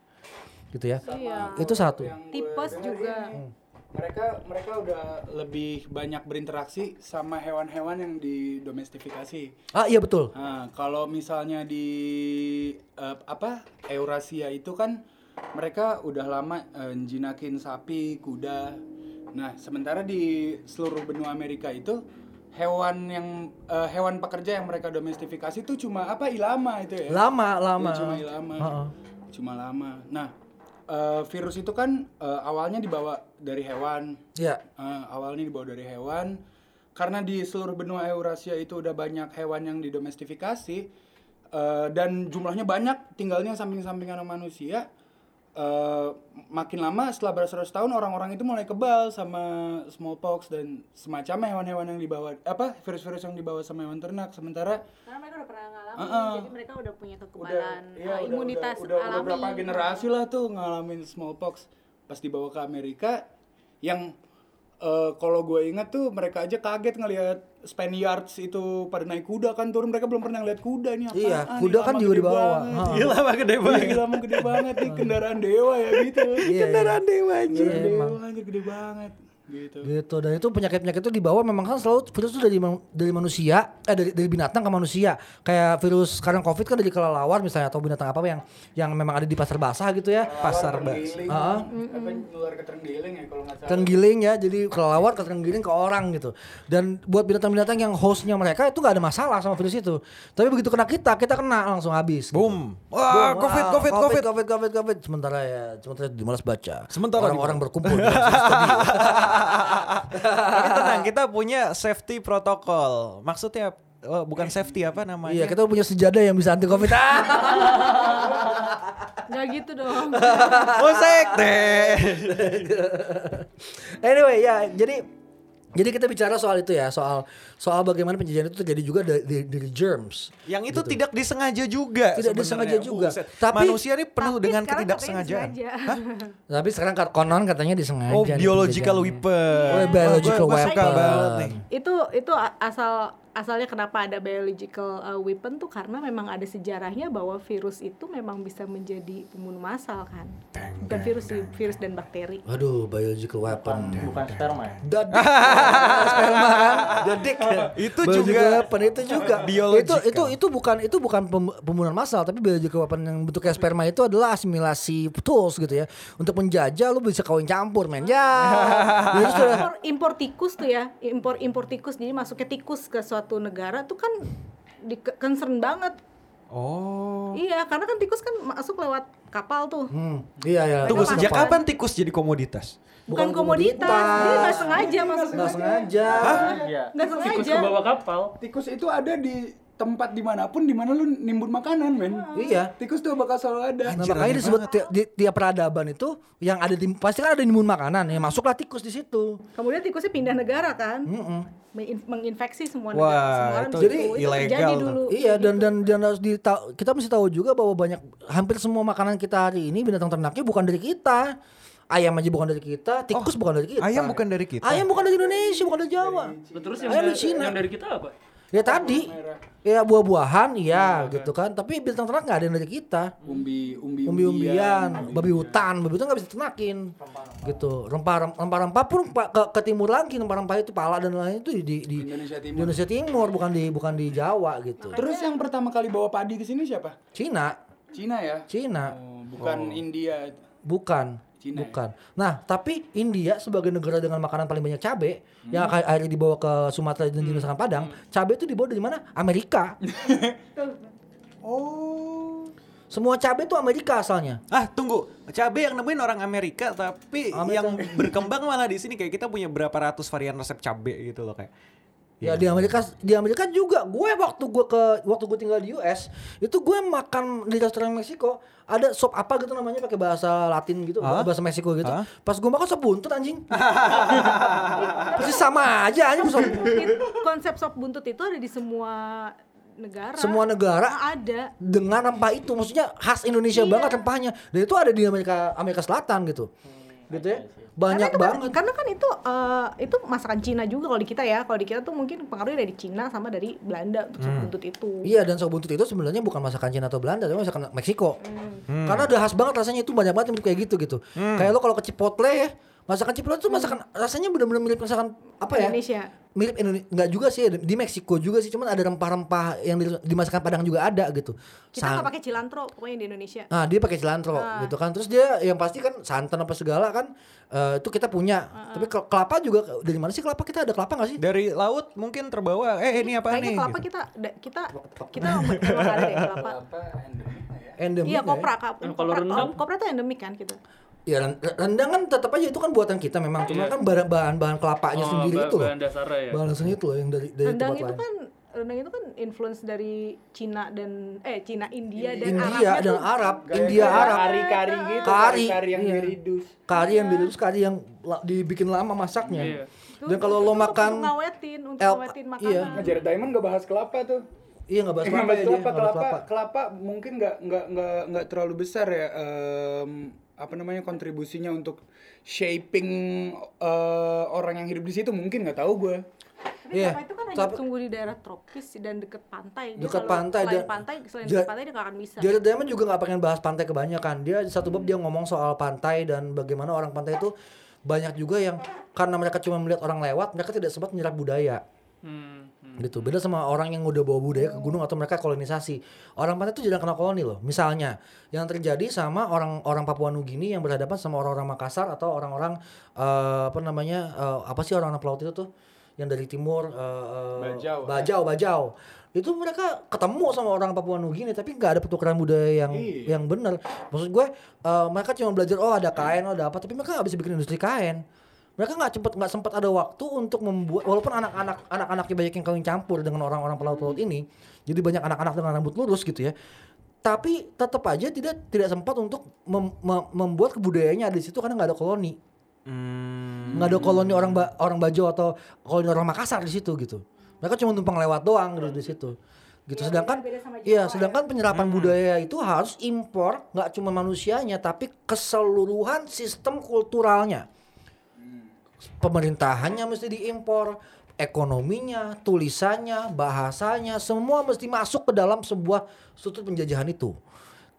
Gitu ya. Iya. Itu satu. Tipes juga. mereka mereka udah lebih banyak berinteraksi sama hewan-hewan yang didomestifikasi. Ah iya betul. Nah, kalau misalnya di eh, apa Eurasia itu kan mereka udah lama eh, jinakin sapi, kuda. Nah, sementara di seluruh benua Amerika itu hewan yang eh, hewan pekerja yang mereka domestifikasi itu cuma apa ilama itu ya. Lama lama. Ya, cuma ilama. Heeh. Cuma lama. Nah, eh, virus itu kan eh, awalnya dibawa dari hewan. Iya. Eh, awalnya dibawa dari hewan. Karena di seluruh benua Eurasia itu udah banyak hewan yang didomestifikasi eh, dan jumlahnya banyak, tinggalnya samping-sampingan manusia. Eh, makin lama setelah beratus tahun orang-orang itu mulai kebal sama smallpox dan semacamnya hewan-hewan yang dibawa apa virus-virus yang dibawa sama hewan ternak sementara Karena mereka udah pernah ngalamin, Heeh. jadi mereka udah punya udah kekebalan iya, uh, udah, imunitas udah, udah, udah alami. berapa generasi lah tuh ngalamin smallpox pas dibawa ke Amerika yang eh, kalau gue ingat tuh mereka aja kaget ngelihat Spaniards itu pada naik kuda kan turun mereka belum pernah ngeliat kuda nih apa Iya, kuda kan juga dibawa. Gila mah gede Iya, banget. gila emang gede banget nih <laughs> kendaraan dewa ya gitu Iya, Kendaraan dewa Iya, anjir. Kendaraan emang. dewa anjir gede banget gitu. Gitu dan itu penyakit-penyakit itu dibawa memang kan selalu virus itu dari man- dari manusia eh dari dari binatang ke manusia. Kayak virus sekarang Covid kan dari kelelawar misalnya atau binatang apa yang yang memang ada di pasar basah gitu ya. Pasar bas. Terenggiling. Heeh. Apa ke terenggiling ya kalau nggak salah. Terenggiling ya, jadi kelelawar ke terenggiling ke orang gitu. Dan buat binatang-binatang yang hostnya mereka itu nggak ada masalah sama virus itu. Tapi begitu kena kita, kita kena langsung habis. gitu. Boom. Wah, Boom. covid, Ah, covid, covid. covid, covid, covid. Sementara ya, sementara dimalas baca. Sementara orang-orang berkumpul. <laughs> Tapi tenang, kita punya safety protokol. Maksudnya oh, bukan safety apa namanya? Iya, kita punya sejadah yang bisa anti covid. Ah! Nggak gitu dong. Musik deh. anyway ya jadi jadi kita bicara soal itu ya soal soal bagaimana penjajahan itu terjadi juga dari, dari, germs Yang itu tidak disengaja juga. Tidak sebenarnya. disengaja juga. Buset. Tapi- manusia ini penuh Tapi dengan ketidaksengajaan. Hah? <laughs> tapi sekarang ka- konon katanya disengaja Oh, biological weapon. Oh, biological weapon. itu itu asal asalnya kenapa ada biological uh, weapon tuh karena memang ada sejarahnya bahwa virus itu memang bisa menjadi pembunuh massal kan bukan virus sih virus dan bakteri waduh biological weapon Bukan sperma ya. Dadik. Sperma <laughs> kan? Dadik. Itu juga weapon itu juga. biological. Itu itu itu bukan itu bukan pem- pembunuhan massal tapi biological weapon yang bentuknya sperma itu adalah asimilasi tools gitu ya. Untuk menjajah lu bisa kawin campur men. Ya. Jadi impor, impor tikus tuh ya impor impor tikus jadi masuknya tikus ke suatu negara tuh kan di concern banget Oh. iya karena kan tikus kan masuk lewat kapal tuh Hmm, iya ya. Tunggu sejak kapan tikus jadi komoditas? bukan, bukan komoditas. komoditas. dia nggak sengaja masuk Nggak sengaja. Iya. nggak Tikus sengaja ke bawah kapal. Tikus itu ada di tempat di mana pun di mana lu nimbun makanan men. Iya. Tikus tuh bakal selalu ada. Nah, Anjir, makanya disebut ti- di, tiap peradaban itu yang ada di pasti kan ada nimbun makanan ya masuklah tikus di situ. kemudian tikusnya pindah negara kan Mm-mm. Menginf- menginfeksi semua Wah, negara semua orang itu di jadi. Itu ilegal dulu Iya dan dan dan harus dita- kita mesti tahu juga bahwa banyak hampir semua makanan kita hari ini binatang ternaknya bukan dari kita. Ayam aja bukan dari kita, tikus bukan dari kita. ayam bukan dari kita? Ayam bukan dari Indonesia, bukan dari Jawa. Terus yang, Ayam dari, Cina. yang dari kita apa? Ya tadi, ya buah-buahan, iya gitu kan. Tapi binatang ternak nggak ada yang dari kita. Umbi umbi Umbi-umbian, babi hutan, babi hutan nggak bisa ternakin, gitu. Rempah rempah-rempah pun ke, ke timur lagi, rempah-rempah itu pala dan lain itu di, di, di Indonesia di Timur. Indonesia Timur, bukan di bukan di Jawa gitu. Terus yang pertama kali bawa padi ke sini siapa? Cina, Cina ya? Cina. Oh, bukan India. Bukan. Cina ya? bukan. Nah, tapi India sebagai negara dengan makanan paling banyak cabai yang akan akhirnya dibawa ke Sumatera dan di Nusa Padang, cabai itu dibawa dari mana? Amerika. <laughs> Oh. Semua cabai itu Amerika asalnya. Ah, tunggu. Cabai yang nemuin orang Amerika, tapi Amerika. yang berkembang malah di sini kayak kita punya berapa ratus varian resep cabai gitu loh kayak. Ya di Amerika di Amerika juga. Gue waktu gue ke waktu gue tinggal di US itu gue makan di restoran Meksiko. Ada sop apa gitu namanya pakai bahasa Latin gitu. Hah? bahasa Meksiko gitu. Hah? pas gue makan sop buntut anjing. <laughs> Pasti sama aja anjing sop konsep sop buntut itu ada di semua negara. Semua negara? Ada. Dengan rempah itu. Maksudnya khas Indonesia Iya. banget rempahnya. Dan itu ada di Amerika Amerika Selatan gitu gitu ya? Banyak karena itu kan, banget. karena kan itu eh, itu masakan Cina juga kalau di kita ya. Kalau di kita tuh mungkin pengaruhnya dari Cina sama dari Belanda untuk sop buntut itu. Iya dan sop buntut itu sebenarnya bukan masakan Cina atau Belanda, tapi masakan Meksiko. Hmm. Karena udah khas banget rasanya itu banyak banget yang kayak gitu gitu. Kayak lo kalau ke Chipotle ya, masakan Chipotle itu masakan rasanya benar-benar mirip masakan apa ya? Indonesia Mirip Indonesia, enggak juga sih di Meksiko juga sih, cuman ada rempah-rempah yang di, di masakan Padang juga ada gitu. kita nggak pakai cilantro pokoknya di Indonesia Nah dia pakai cilantro Ah. gitu kan, terus dia yang pasti kan santan apa segala kan eh, itu kita punya. Ah, Tapi ke- kelapa juga dari mana sih kelapa kita ada kelapa nggak sih? Dari laut mungkin terbawa. Eh ini apa kayaknya nih? kelapa gitu. kita kita kita emang ada deh kelapa Apa endemik ya? Endemik iya ya? kopra kap- Kalau kopra rendang? kopra itu endemik kan gitu Ya ren- rendang kan tetap aja itu kan buatan kita memang, cuma Iya. kan bahan- bahan-bahan kelapanya Oh, sendiri ba- itu loh. bahan dasarnya ya. Bahan dasarnya itu loh yang dari dari rendang tempat itu lain. kan rendang itu kan influence dari Cina dan eh Cina India dan India Arabnya dan tuh Arab, Kayak- India kayak Arab. Kari-kari gitu, Kari, kari yang iya. diridus. Kari yang direbus, kari yang dibikin lama masaknya. Iya. Itu- Dan kalau itu lo untuk makan ngawetin untuk El- ngawetin iya. makanan Nah, Jared Diamond gak bahas kelapa tuh. iya nggak bahas kelapa ya kelapa, kelapa, kelapa. kelapa mungkin nggak nggak nggak nggak terlalu besar ya. em, apa namanya kontribusinya untuk shaping eh, orang yang hidup di situ mungkin nggak tahu gue. Tapi Iya. kelapa itu kan hanya Tapi- tumbuh di daerah tropis dan deket pantai. Dia Dekat kalau pantai, Selain dia- pantai, selain Ja- dekat pantai dia nggak akan bisa. Jared Diamond juga nggak pengen bahas pantai kebanyakan. Dia di satu bab dia ngomong soal pantai dan bagaimana orang pantai itu banyak juga yang karena mereka cuma melihat orang lewat, mereka tidak sempat menyerap budaya. Hmm, hmm. Gitu. Beda sama orang yang udah bawa budaya ke gunung atau mereka kolonisasi. Orang pantai itu jarang kena koloni loh misalnya. Yang terjadi sama orang orang Papua Nugini yang berhadapan sama orang-orang Makassar atau orang-orang eh, apa namanya eh, apa sih orang-orang pelaut itu tuh? Yang dari timur eh, Bajau. Bajau Bajau. Itu mereka ketemu sama orang Papua Nugini tapi nggak ada pertukaran budaya yang Iya. yang benar. Maksud gue eh, mereka cuma belajar oh ada kain oh ada apa. Tapi mereka nggak bisa bikin industri kain mereka nggak cepet nggak sempat ada waktu untuk membuat walaupun anak-anak anak-anaknya banyak yang kawin campur dengan orang-orang pelaut-pelaut ini jadi banyak anak-anak dengan rambut lurus gitu ya tapi tetap aja tidak tidak sempat untuk mem- mem- membuat kebudayaannya ada di situ karena nggak ada koloni. Hmm. nggak ada koloni orang ba- orang Bajo atau koloni orang Makassar di situ gitu. Mereka cuma numpang lewat doang gitu di situ gitu. Iya, sedangkan beda- beda sama iya sedangkan penyerapan budaya itu harus impor nggak cuma manusianya tapi keseluruhan sistem kulturalnya pemerintahannya mesti diimpor ekonominya tulisannya bahasanya semua mesti masuk ke dalam sebuah struktur penjajahan itu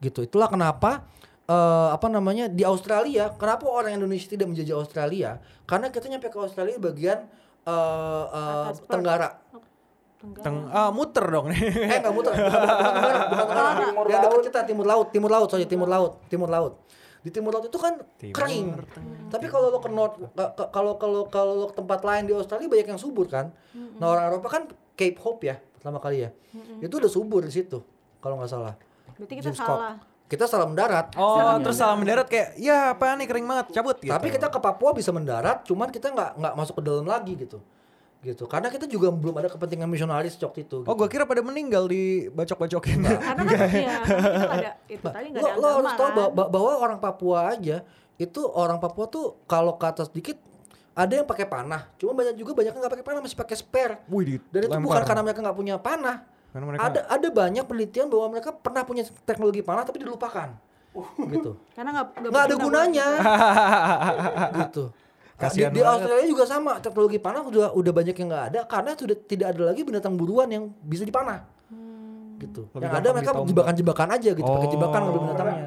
gitu itulah kenapa eh, apa namanya di Australia kenapa orang Indonesia tidak menjajah Australia karena kita nyampe ke Australia bagian eh, eh, Atas Perth. tenggara Tenggara. Teng ah, muter dong nih. eh nggak muter bukan, bukan tenggara bukan tenggara Timur yang dekat laut. kita timur laut timur laut sorry timur laut timur laut di timur laut itu kan Timur. kering. Tapi kalau lo ke north kalau kalau kalau lo ke tempat lain di Australia banyak yang subur kan? Nah orang Eropa kan Cape Hope ya pertama kali ya. Itu udah subur di situ kalau nggak salah. Berarti kita James salah. kita salah mendarat. Oh, terus salah mendarat kayak ya apa nih kering banget, cabut gitu. tapi kita ke Papua bisa mendarat cuman kita nggak nggak masuk ke dalam lagi gitu gitu. Karena kita juga belum ada kepentingan misionaris waktu itu Oh, gitu. gua kira pada meninggal di bacok-bacokin. Karena kan ya, karena kita nggak ada itu tadi nggak lo, ada lo agama harus tahu kan. bahwa, bahwa orang Papua aja itu orang Papua tuh kalau ke atas dikit ada yang pakai panah. Cuma banyak juga banyak yang nggak pakai panah masih pakai spare. Wih, dan itu bukan karena mereka nggak punya panah. Karena mereka ada ada banyak penelitian bahwa mereka pernah punya teknologi panah tapi dilupakan. Gitu. Karena nggak nggak ada gunanya. gitu di, Kasihan di banget. Australia juga sama teknologi panah udah udah banyak yang nggak ada karena sudah tidak ada lagi binatang buruan yang bisa dipanah gitu Lebih yang ada mereka jebakan-jebakan aja gitu pakai jebakan ngambil Oh. binatangnya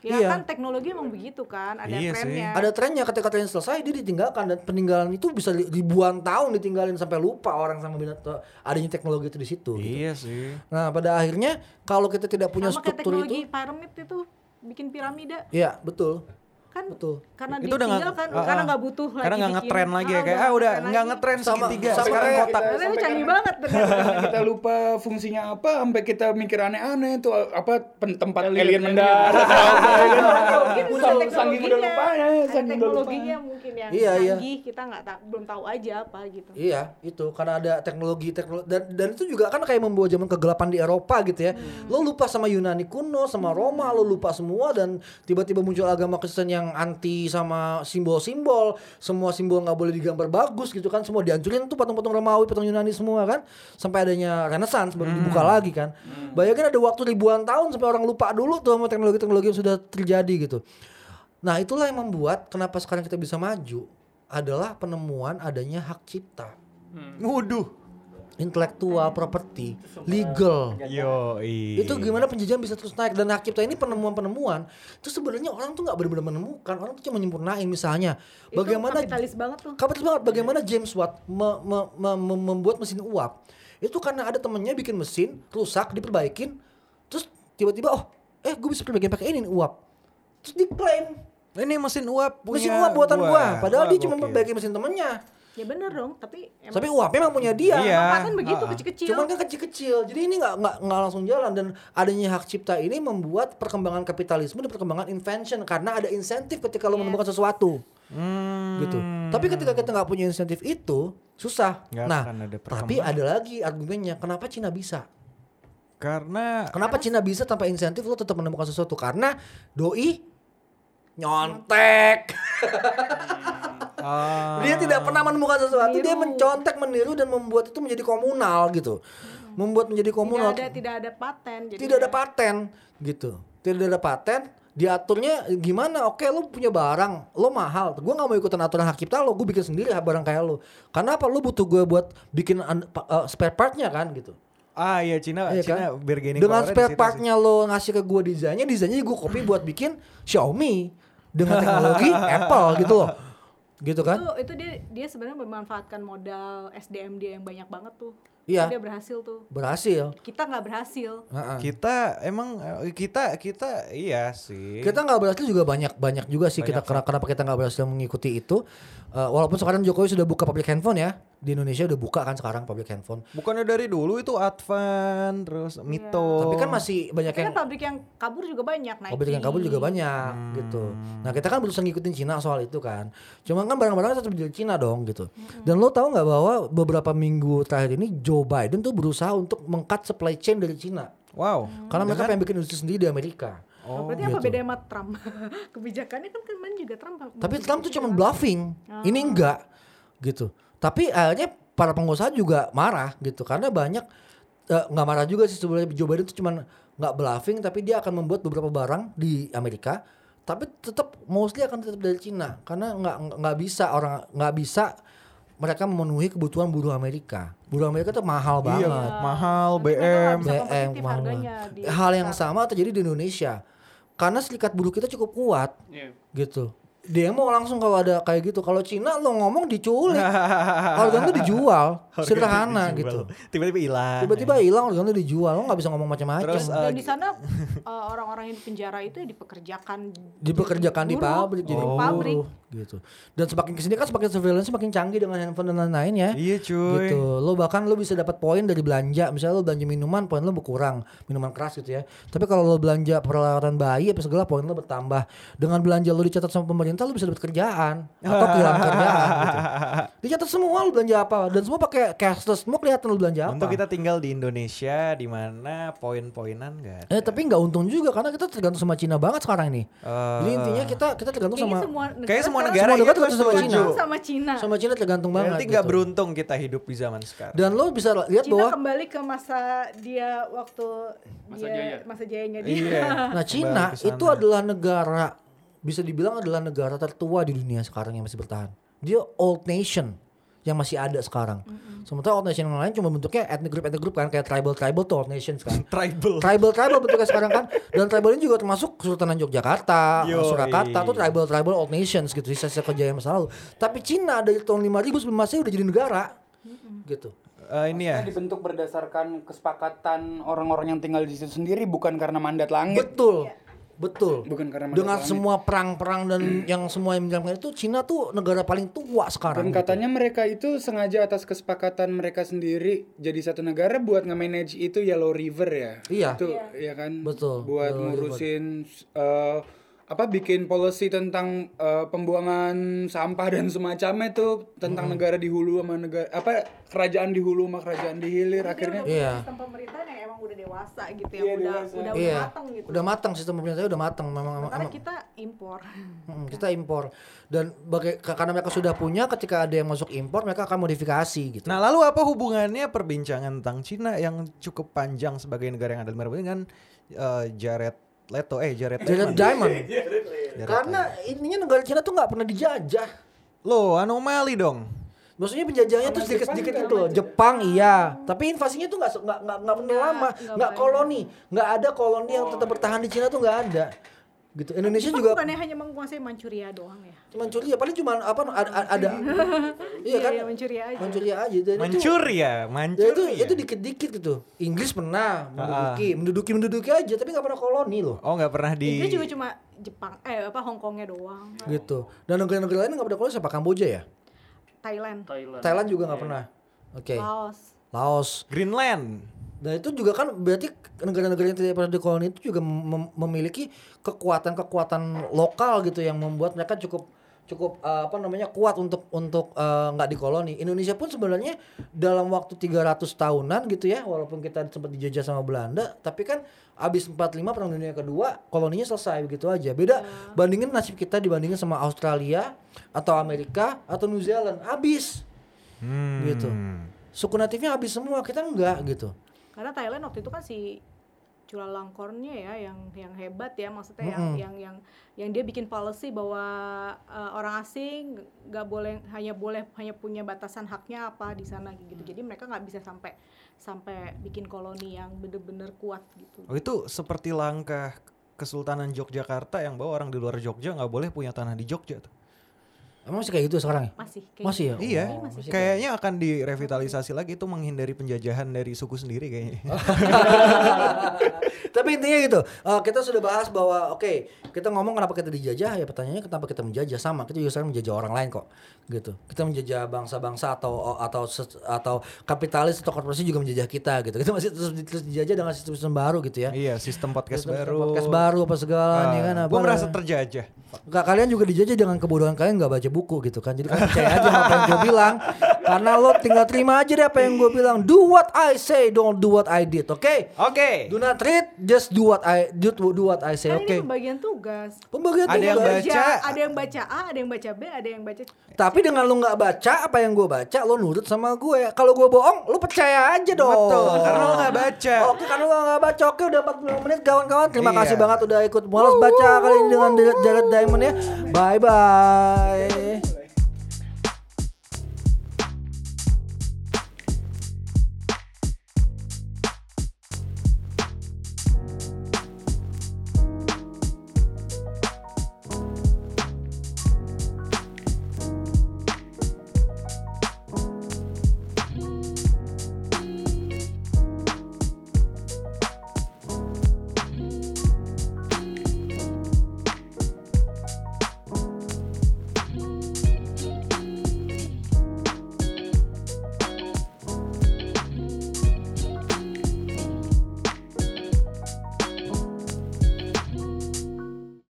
Ya Iya. kan teknologi emang begitu kan, ada Iya sih. trennya. ada trennya ketika tren selesai dia ditinggalkan dan peninggalan itu bisa ribuan tahun ditinggalin sampai lupa orang sama binatang adanya teknologi itu di situ gitu. Iya sih. nah pada akhirnya kalau kita tidak punya Sama kayak struktur teknologi itu piramid itu bikin piramida ya betul kan betul karena Itu udah nggak- ditinggalkan ah, karena ah. nggak butuh lagi Karena nggak ngetren lagi ya Ah, kayak ah udah nggak ngetren Sama- segitiga sama sekarang kayak kotak. Karena itu Sampai canggih kan- banget ternyata. Karena <laughs> kita lupa fungsinya apa sampai kita mikir aneh-aneh tuh apa tempat Alien, mendarat <laughs> mungkin Saking- saking udah teknologinya lupa ya, saking udah lupa. teknologinya mungkin yang Iya, iya. canggih kita nggak belum tahu aja apa gitu Iya, itu karena ada teknologi teknologi dan, dan itu juga kan kayak membawa zaman kegelapan di Eropa gitu ya. Lo lupa sama Yunani kuno, sama Roma, lo lupa semua dan tiba-tiba muncul agama Kristen yang anti sama simbol-simbol. Semua simbol nggak boleh digambar bagus gitu kan. Semua dihancurin tuh patung-patung Romawi, patung Yunani semua kan. Sampai adanya Renaissance baru dibuka lagi kan. Bayangin ada waktu ribuan tahun sampai orang lupa dulu tuh sama teknologi-teknologi yang sudah terjadi gitu. Nah, itulah yang membuat kenapa sekarang kita bisa maju adalah penemuan adanya hak cipta Waduh. Intelektual property, legal. Yo, Itu gimana penjajahan bisa terus naik? Dan hak cipta ini penemuan-penemuan itu sebenarnya orang tuh nggak benar-benar menemukan, orang tuh cuma menyempurnain misalnya. Itu Bagaimana kapitalis banget tuh. kapitalis banget. Bagaimana James Watt me- me- me- me- membuat mesin uap. Itu karena ada temennya bikin mesin rusak diperbaikin, terus tiba-tiba oh eh gue bisa perbaikin pakai ini nih, uap. Terus diklaim. Ini mesin uap punya mesin uap buatan gua, padahal Wah, dia cuma memperbaiki mesin temennya. Ya bener dong tapi emang Tapi uapnya memang punya dia. Iya. paten begitu Ah, kecil-kecil Cuman kan kecil-kecil. Jadi ini nggak nggak nggak langsung jalan dan adanya hak cipta ini membuat perkembangan kapitalisme dan perkembangan invention karena ada insentif ketika lo Yes. menemukan sesuatu Hmm. gitu. Tapi ketika kita nggak punya insentif itu susah. Nggak nah, akan ada tapi ada lagi argumennya kenapa Cina bisa? Karena Kenapa Cina bisa tanpa insentif lo tetap menemukan sesuatu? Karena doi nyontek. Ah, Dia tidak pernah menemukan sesuatu, dia mencontek, meniru dan membuat itu menjadi komunal gitu. Membuat menjadi komunal. tidak ada tidak ada paten jadi tidak ada paten gitu. Tidak ada paten diaturnya gimana? Oke lo punya barang lo mahal. Gue nggak mau ikutan aturan hak cipta lo gue bikin sendiri barang kayak lo karena apa? Lo butuh gue buat bikin eh, spare partnya kan gitu. Ah iya Cina Iya Cina kan? bargaining dengan spare partnya lo ngasih ke gue desainnya desainnya gue copy buat bikin Xiaomi. Dengan <laughs> teknologi Apple gitu loh gitu kan Itu itu dia dia sebenarnya memanfaatkan modal SDM dia yang banyak banget tuh. Iya. Dia berhasil tuh. berhasil Kita nggak berhasil. Heeh. Kita emang eh, kita kita iya sih. Kita nggak berhasil juga banyak banyak juga sih kita kenapa, kenapa kita nggak berhasil mengikuti itu. Eh, walaupun sekarang Jokowi sudah buka public handphone ya di Indonesia udah buka kan sekarang public handphone. Bukannya dari dulu itu Advan terus Mito. Tapi kan masih banyak Tapi yang kan pabrik yang kabur juga banyak Nike. publik yang kabur juga banyak gitu. Nah kita kan berusaha ngikutin Cina soal itu kan. Cuma kan barang-barang tetap dari Cina dong gitu. Dan lo tahu nggak bahwa beberapa minggu terakhir ini Joe Biden tuh berusaha untuk mengkat supply chain dari Cina. wow. Karena mereka pengen bikin industri sendiri di Amerika. Oh, berarti apa bedanya sama Trump? <laughs> Kebijakannya kan kemarin juga Trump. Tapi Trump tuh cuma bluffing. Ini enggak gitu. Tapi akhirnya para pengusaha juga marah gitu karena banyak eh, nggak marah juga sih sebenarnya Joe Biden tuh cuma nggak bluffing tapi dia akan membuat beberapa barang di Amerika tapi tetap mostly akan tetap dari Cina karena nggak nggak bisa orang nggak bisa mereka memenuhi kebutuhan buruh Amerika. Buruh Amerika tuh mahal banget. Iya, mahal BM. BM mahal Hal yang sama terjadi di Indonesia. Karena serikat buruh kita cukup kuat Iya. gitu. Dia mau langsung kalau ada kayak gitu. Kalau Cina lo ngomong diculik. Organ tuh dijual, <laughs> sederhana gitu. Tiba-tiba hilang. Tiba-tiba hilang organ tuh dijual, lo nggak bisa ngomong macam-macam. Terus, Dan eh, di sana <laughs> eh, orang-orang yang di penjara itu ya dipekerjakan dipekerjakan di pabrik jadi buruh, pabrik. Gitu. Dan semakin ke sini kan semakin surveillance semakin canggih dengan handphone dan lain-lain ya. Iya cuy. gitu. Lo bahkan lo bisa dapat poin dari belanja. Misalnya lo belanja minuman poin lo berkurang. Minuman keras gitu ya. Tapi kalau lo belanja peralatan bayi apa segala poin lo bertambah. Dengan belanja lo dicatat sama pemerintah lo bisa dapat kerjaan. Atau kehilangan kerjaan gitu. <laughs> dicatat semua lo belanja apa. Dan semua pakai cashless semua kelihatan lo belanja apa. Untuk kita tinggal di Indonesia di mana poin-poinan enggak eh tapi nggak untung juga karena kita tergantung sama Cina banget sekarang ini. Eh, jadi intinya kita kita tergantung Kayaknya sama semua Kayak semua negara Semua iya negara tergantung sama. Cina. sama Cina. sama Cina tergantung banget Berarti nggak gitu. beruntung kita hidup di zaman sekarang. dan lo bisa lihat Cina bahwa kembali ke masa dia waktu Masa dia jaya. masa jayanya dia. Iya. <laughs> Nah Cina itu adalah negara bisa dibilang adalah negara tertua di dunia sekarang yang masih bertahan. Dia old nation yang masih ada sekarang. Sementara old nation yang lain cuma bentuknya ethnic group ethnic group kan kayak tribal tribal tuh old nations kan. <laughs> tribal. tribal tribal bentuknya sekarang kan dan tribal ini juga termasuk Kesultanan Yogyakarta, Yoi. Surakarta tuh tribal tribal old nations gitu sisa-sisa kejayaan masa lalu. Tapi Cina dari tahun 5000 sebelum Masehi udah jadi negara. Gitu. Eh, ini ya. Dibentuk berdasarkan kesepakatan orang-orang yang tinggal di situ sendiri bukan karena mandat langit. Betul. Betul. Bukan karena Dengan langit. semua perang-perang dan <clears throat> yang semua yang menjalankan itu Cina tuh negara paling tua sekarang. Dan gitu. katanya mereka itu sengaja atas kesepakatan mereka sendiri jadi satu negara buat nge-manage itu Yellow River ya. Iya. Itu ya kan. Betul, Buat Yellow ngurusin eh, apa bikin policy tentang eh, pembuangan sampah dan semacamnya tuh tentang negara di hulu sama negara apa kerajaan di hulu sama kerajaan di hilir akhirnya Iya. Sistem pemerintahan yang emang udah dewasa gitu Iya, yang udah dewasa. udah Iya. matang gitu. Udah matang sistem pemerintahnya udah matang memang memang- Karena kita impor. Mm, kita impor dan bagai karena mereka sudah punya ketika ada yang masuk impor mereka akan modifikasi gitu. Nah, lalu apa hubungannya perbincangan tentang Cina yang cukup panjang sebagai negara yang ada di dengan eh, Jared Leto eh Jared Jared Diamond. <laughs> Diamond. Karena ininya negara Cina tuh nggak pernah dijajah. Loh, anomali dong. Maksudnya penjajahannya tuh sedikit-sedikit gitu loh. Jepang iya, tapi invasinya tuh nggak nggak nggak bener lama, nggak koloni, nggak ada koloni yang tetap bertahan di Cina tuh nggak ada. Gitu. Indonesia Jepang juga bukannya hanya menguasai Manchuria doang ya? ya paling cuma apa ada, ada iya kan iya, Manchuria aja. Manchuria aja dan itu Mancur ya, Ya mancur itu itu dikit-dikit gitu. Inggris pernah menduduki, menduduki menduduki aja tapi nggak pernah koloni loh. Oh, nggak pernah di Inggris juga cuma Jepang eh apa Hong Kongnya doang. Gitu. Dan negara-negara lain nggak pernah koloni siapa Kamboja ya? Thailand, Thailand. Thailand juga nggak pernah. Oke. Laos. Laos. Greenland. Dan itu juga kan berarti negara-negara yang tidak pernah dikoloni itu juga mem- memiliki kekuatan-kekuatan lokal gitu yang membuat mereka cukup cukup eh, apa namanya kuat untuk untuk eh, nggak dikoloni. Indonesia pun sebenarnya dalam waktu 300 tahunan gitu ya, walaupun kita sempat dijajah sama Belanda, tapi kan abis 45 perang dunia kedua koloninya selesai begitu aja. Beda bandingin nasib kita dibandingin sama Australia atau Amerika atau New Zealand, abis Hmm. gitu. Suku natifnya habis semua, kita enggak gitu. Karena Thailand waktu itu kan si Chulalongkornnya ya yang yang hebat ya maksudnya yang yang yang yang dia bikin policy bahwa eh, orang asing nggak boleh hanya boleh hanya punya batasan haknya apa di sana gitu. Jadi mereka nggak bisa sampai sampai bikin koloni yang bener-bener kuat gitu. Oh, itu seperti langkah Kesultanan Yogyakarta yang bahwa orang di luar Jogja nggak boleh punya tanah di Jogja tuh. Emang masih kayak gitu sekarang ya? masih kayak Masih ya? gitu. Iya, masih kayaknya akan direvitalisasi lagi itu menghindari penjajahan dari suku sendiri kayaknya. <laughs> Tapi intinya gitu, eh, kita sudah bahas bahwa oke kita ngomong kenapa kita dijajah ya pertanyaannya kenapa kita menjajah sama kita juga sering menjajah orang lain kok gitu. Kita menjajah bangsa-bangsa atau atau atau kapitalis atau korporasi juga menjajah kita gitu. Kita masih terus, terus dijajah dengan sistem-sistem baru gitu ya. iya, sistem podcast Sistem baru. Podcast baru apa segala nih kan apa. Gue merasa terjajah. Kak, kalian juga dijajah dengan kebodohan kalian nggak baca buku gitu kan. Jadi kalian percaya aja apa yang gue bilang. <laughs> Karena lo tinggal terima aja deh apa yang gue bilang. Do what I say, don't do what I did, oke? Oke. Do not read, just do what I do, do what I say, kan oke? ini pembagian tugas Pembagian Ada yang baca. Ada yang baca A ada yang baca B ada yang baca Tapi dengan lo nggak baca apa yang gue baca, lo nurut sama gue. Kalau gue bohong, lo percaya aja dong. Betul, karena lo nggak baca. Oke, karena lo nggak baca. Oke, udah 45 menit kawan-kawan. Terima Iya. kasih banget udah ikut malas baca kali ini dengan Jared Diamond ya. Bye bye.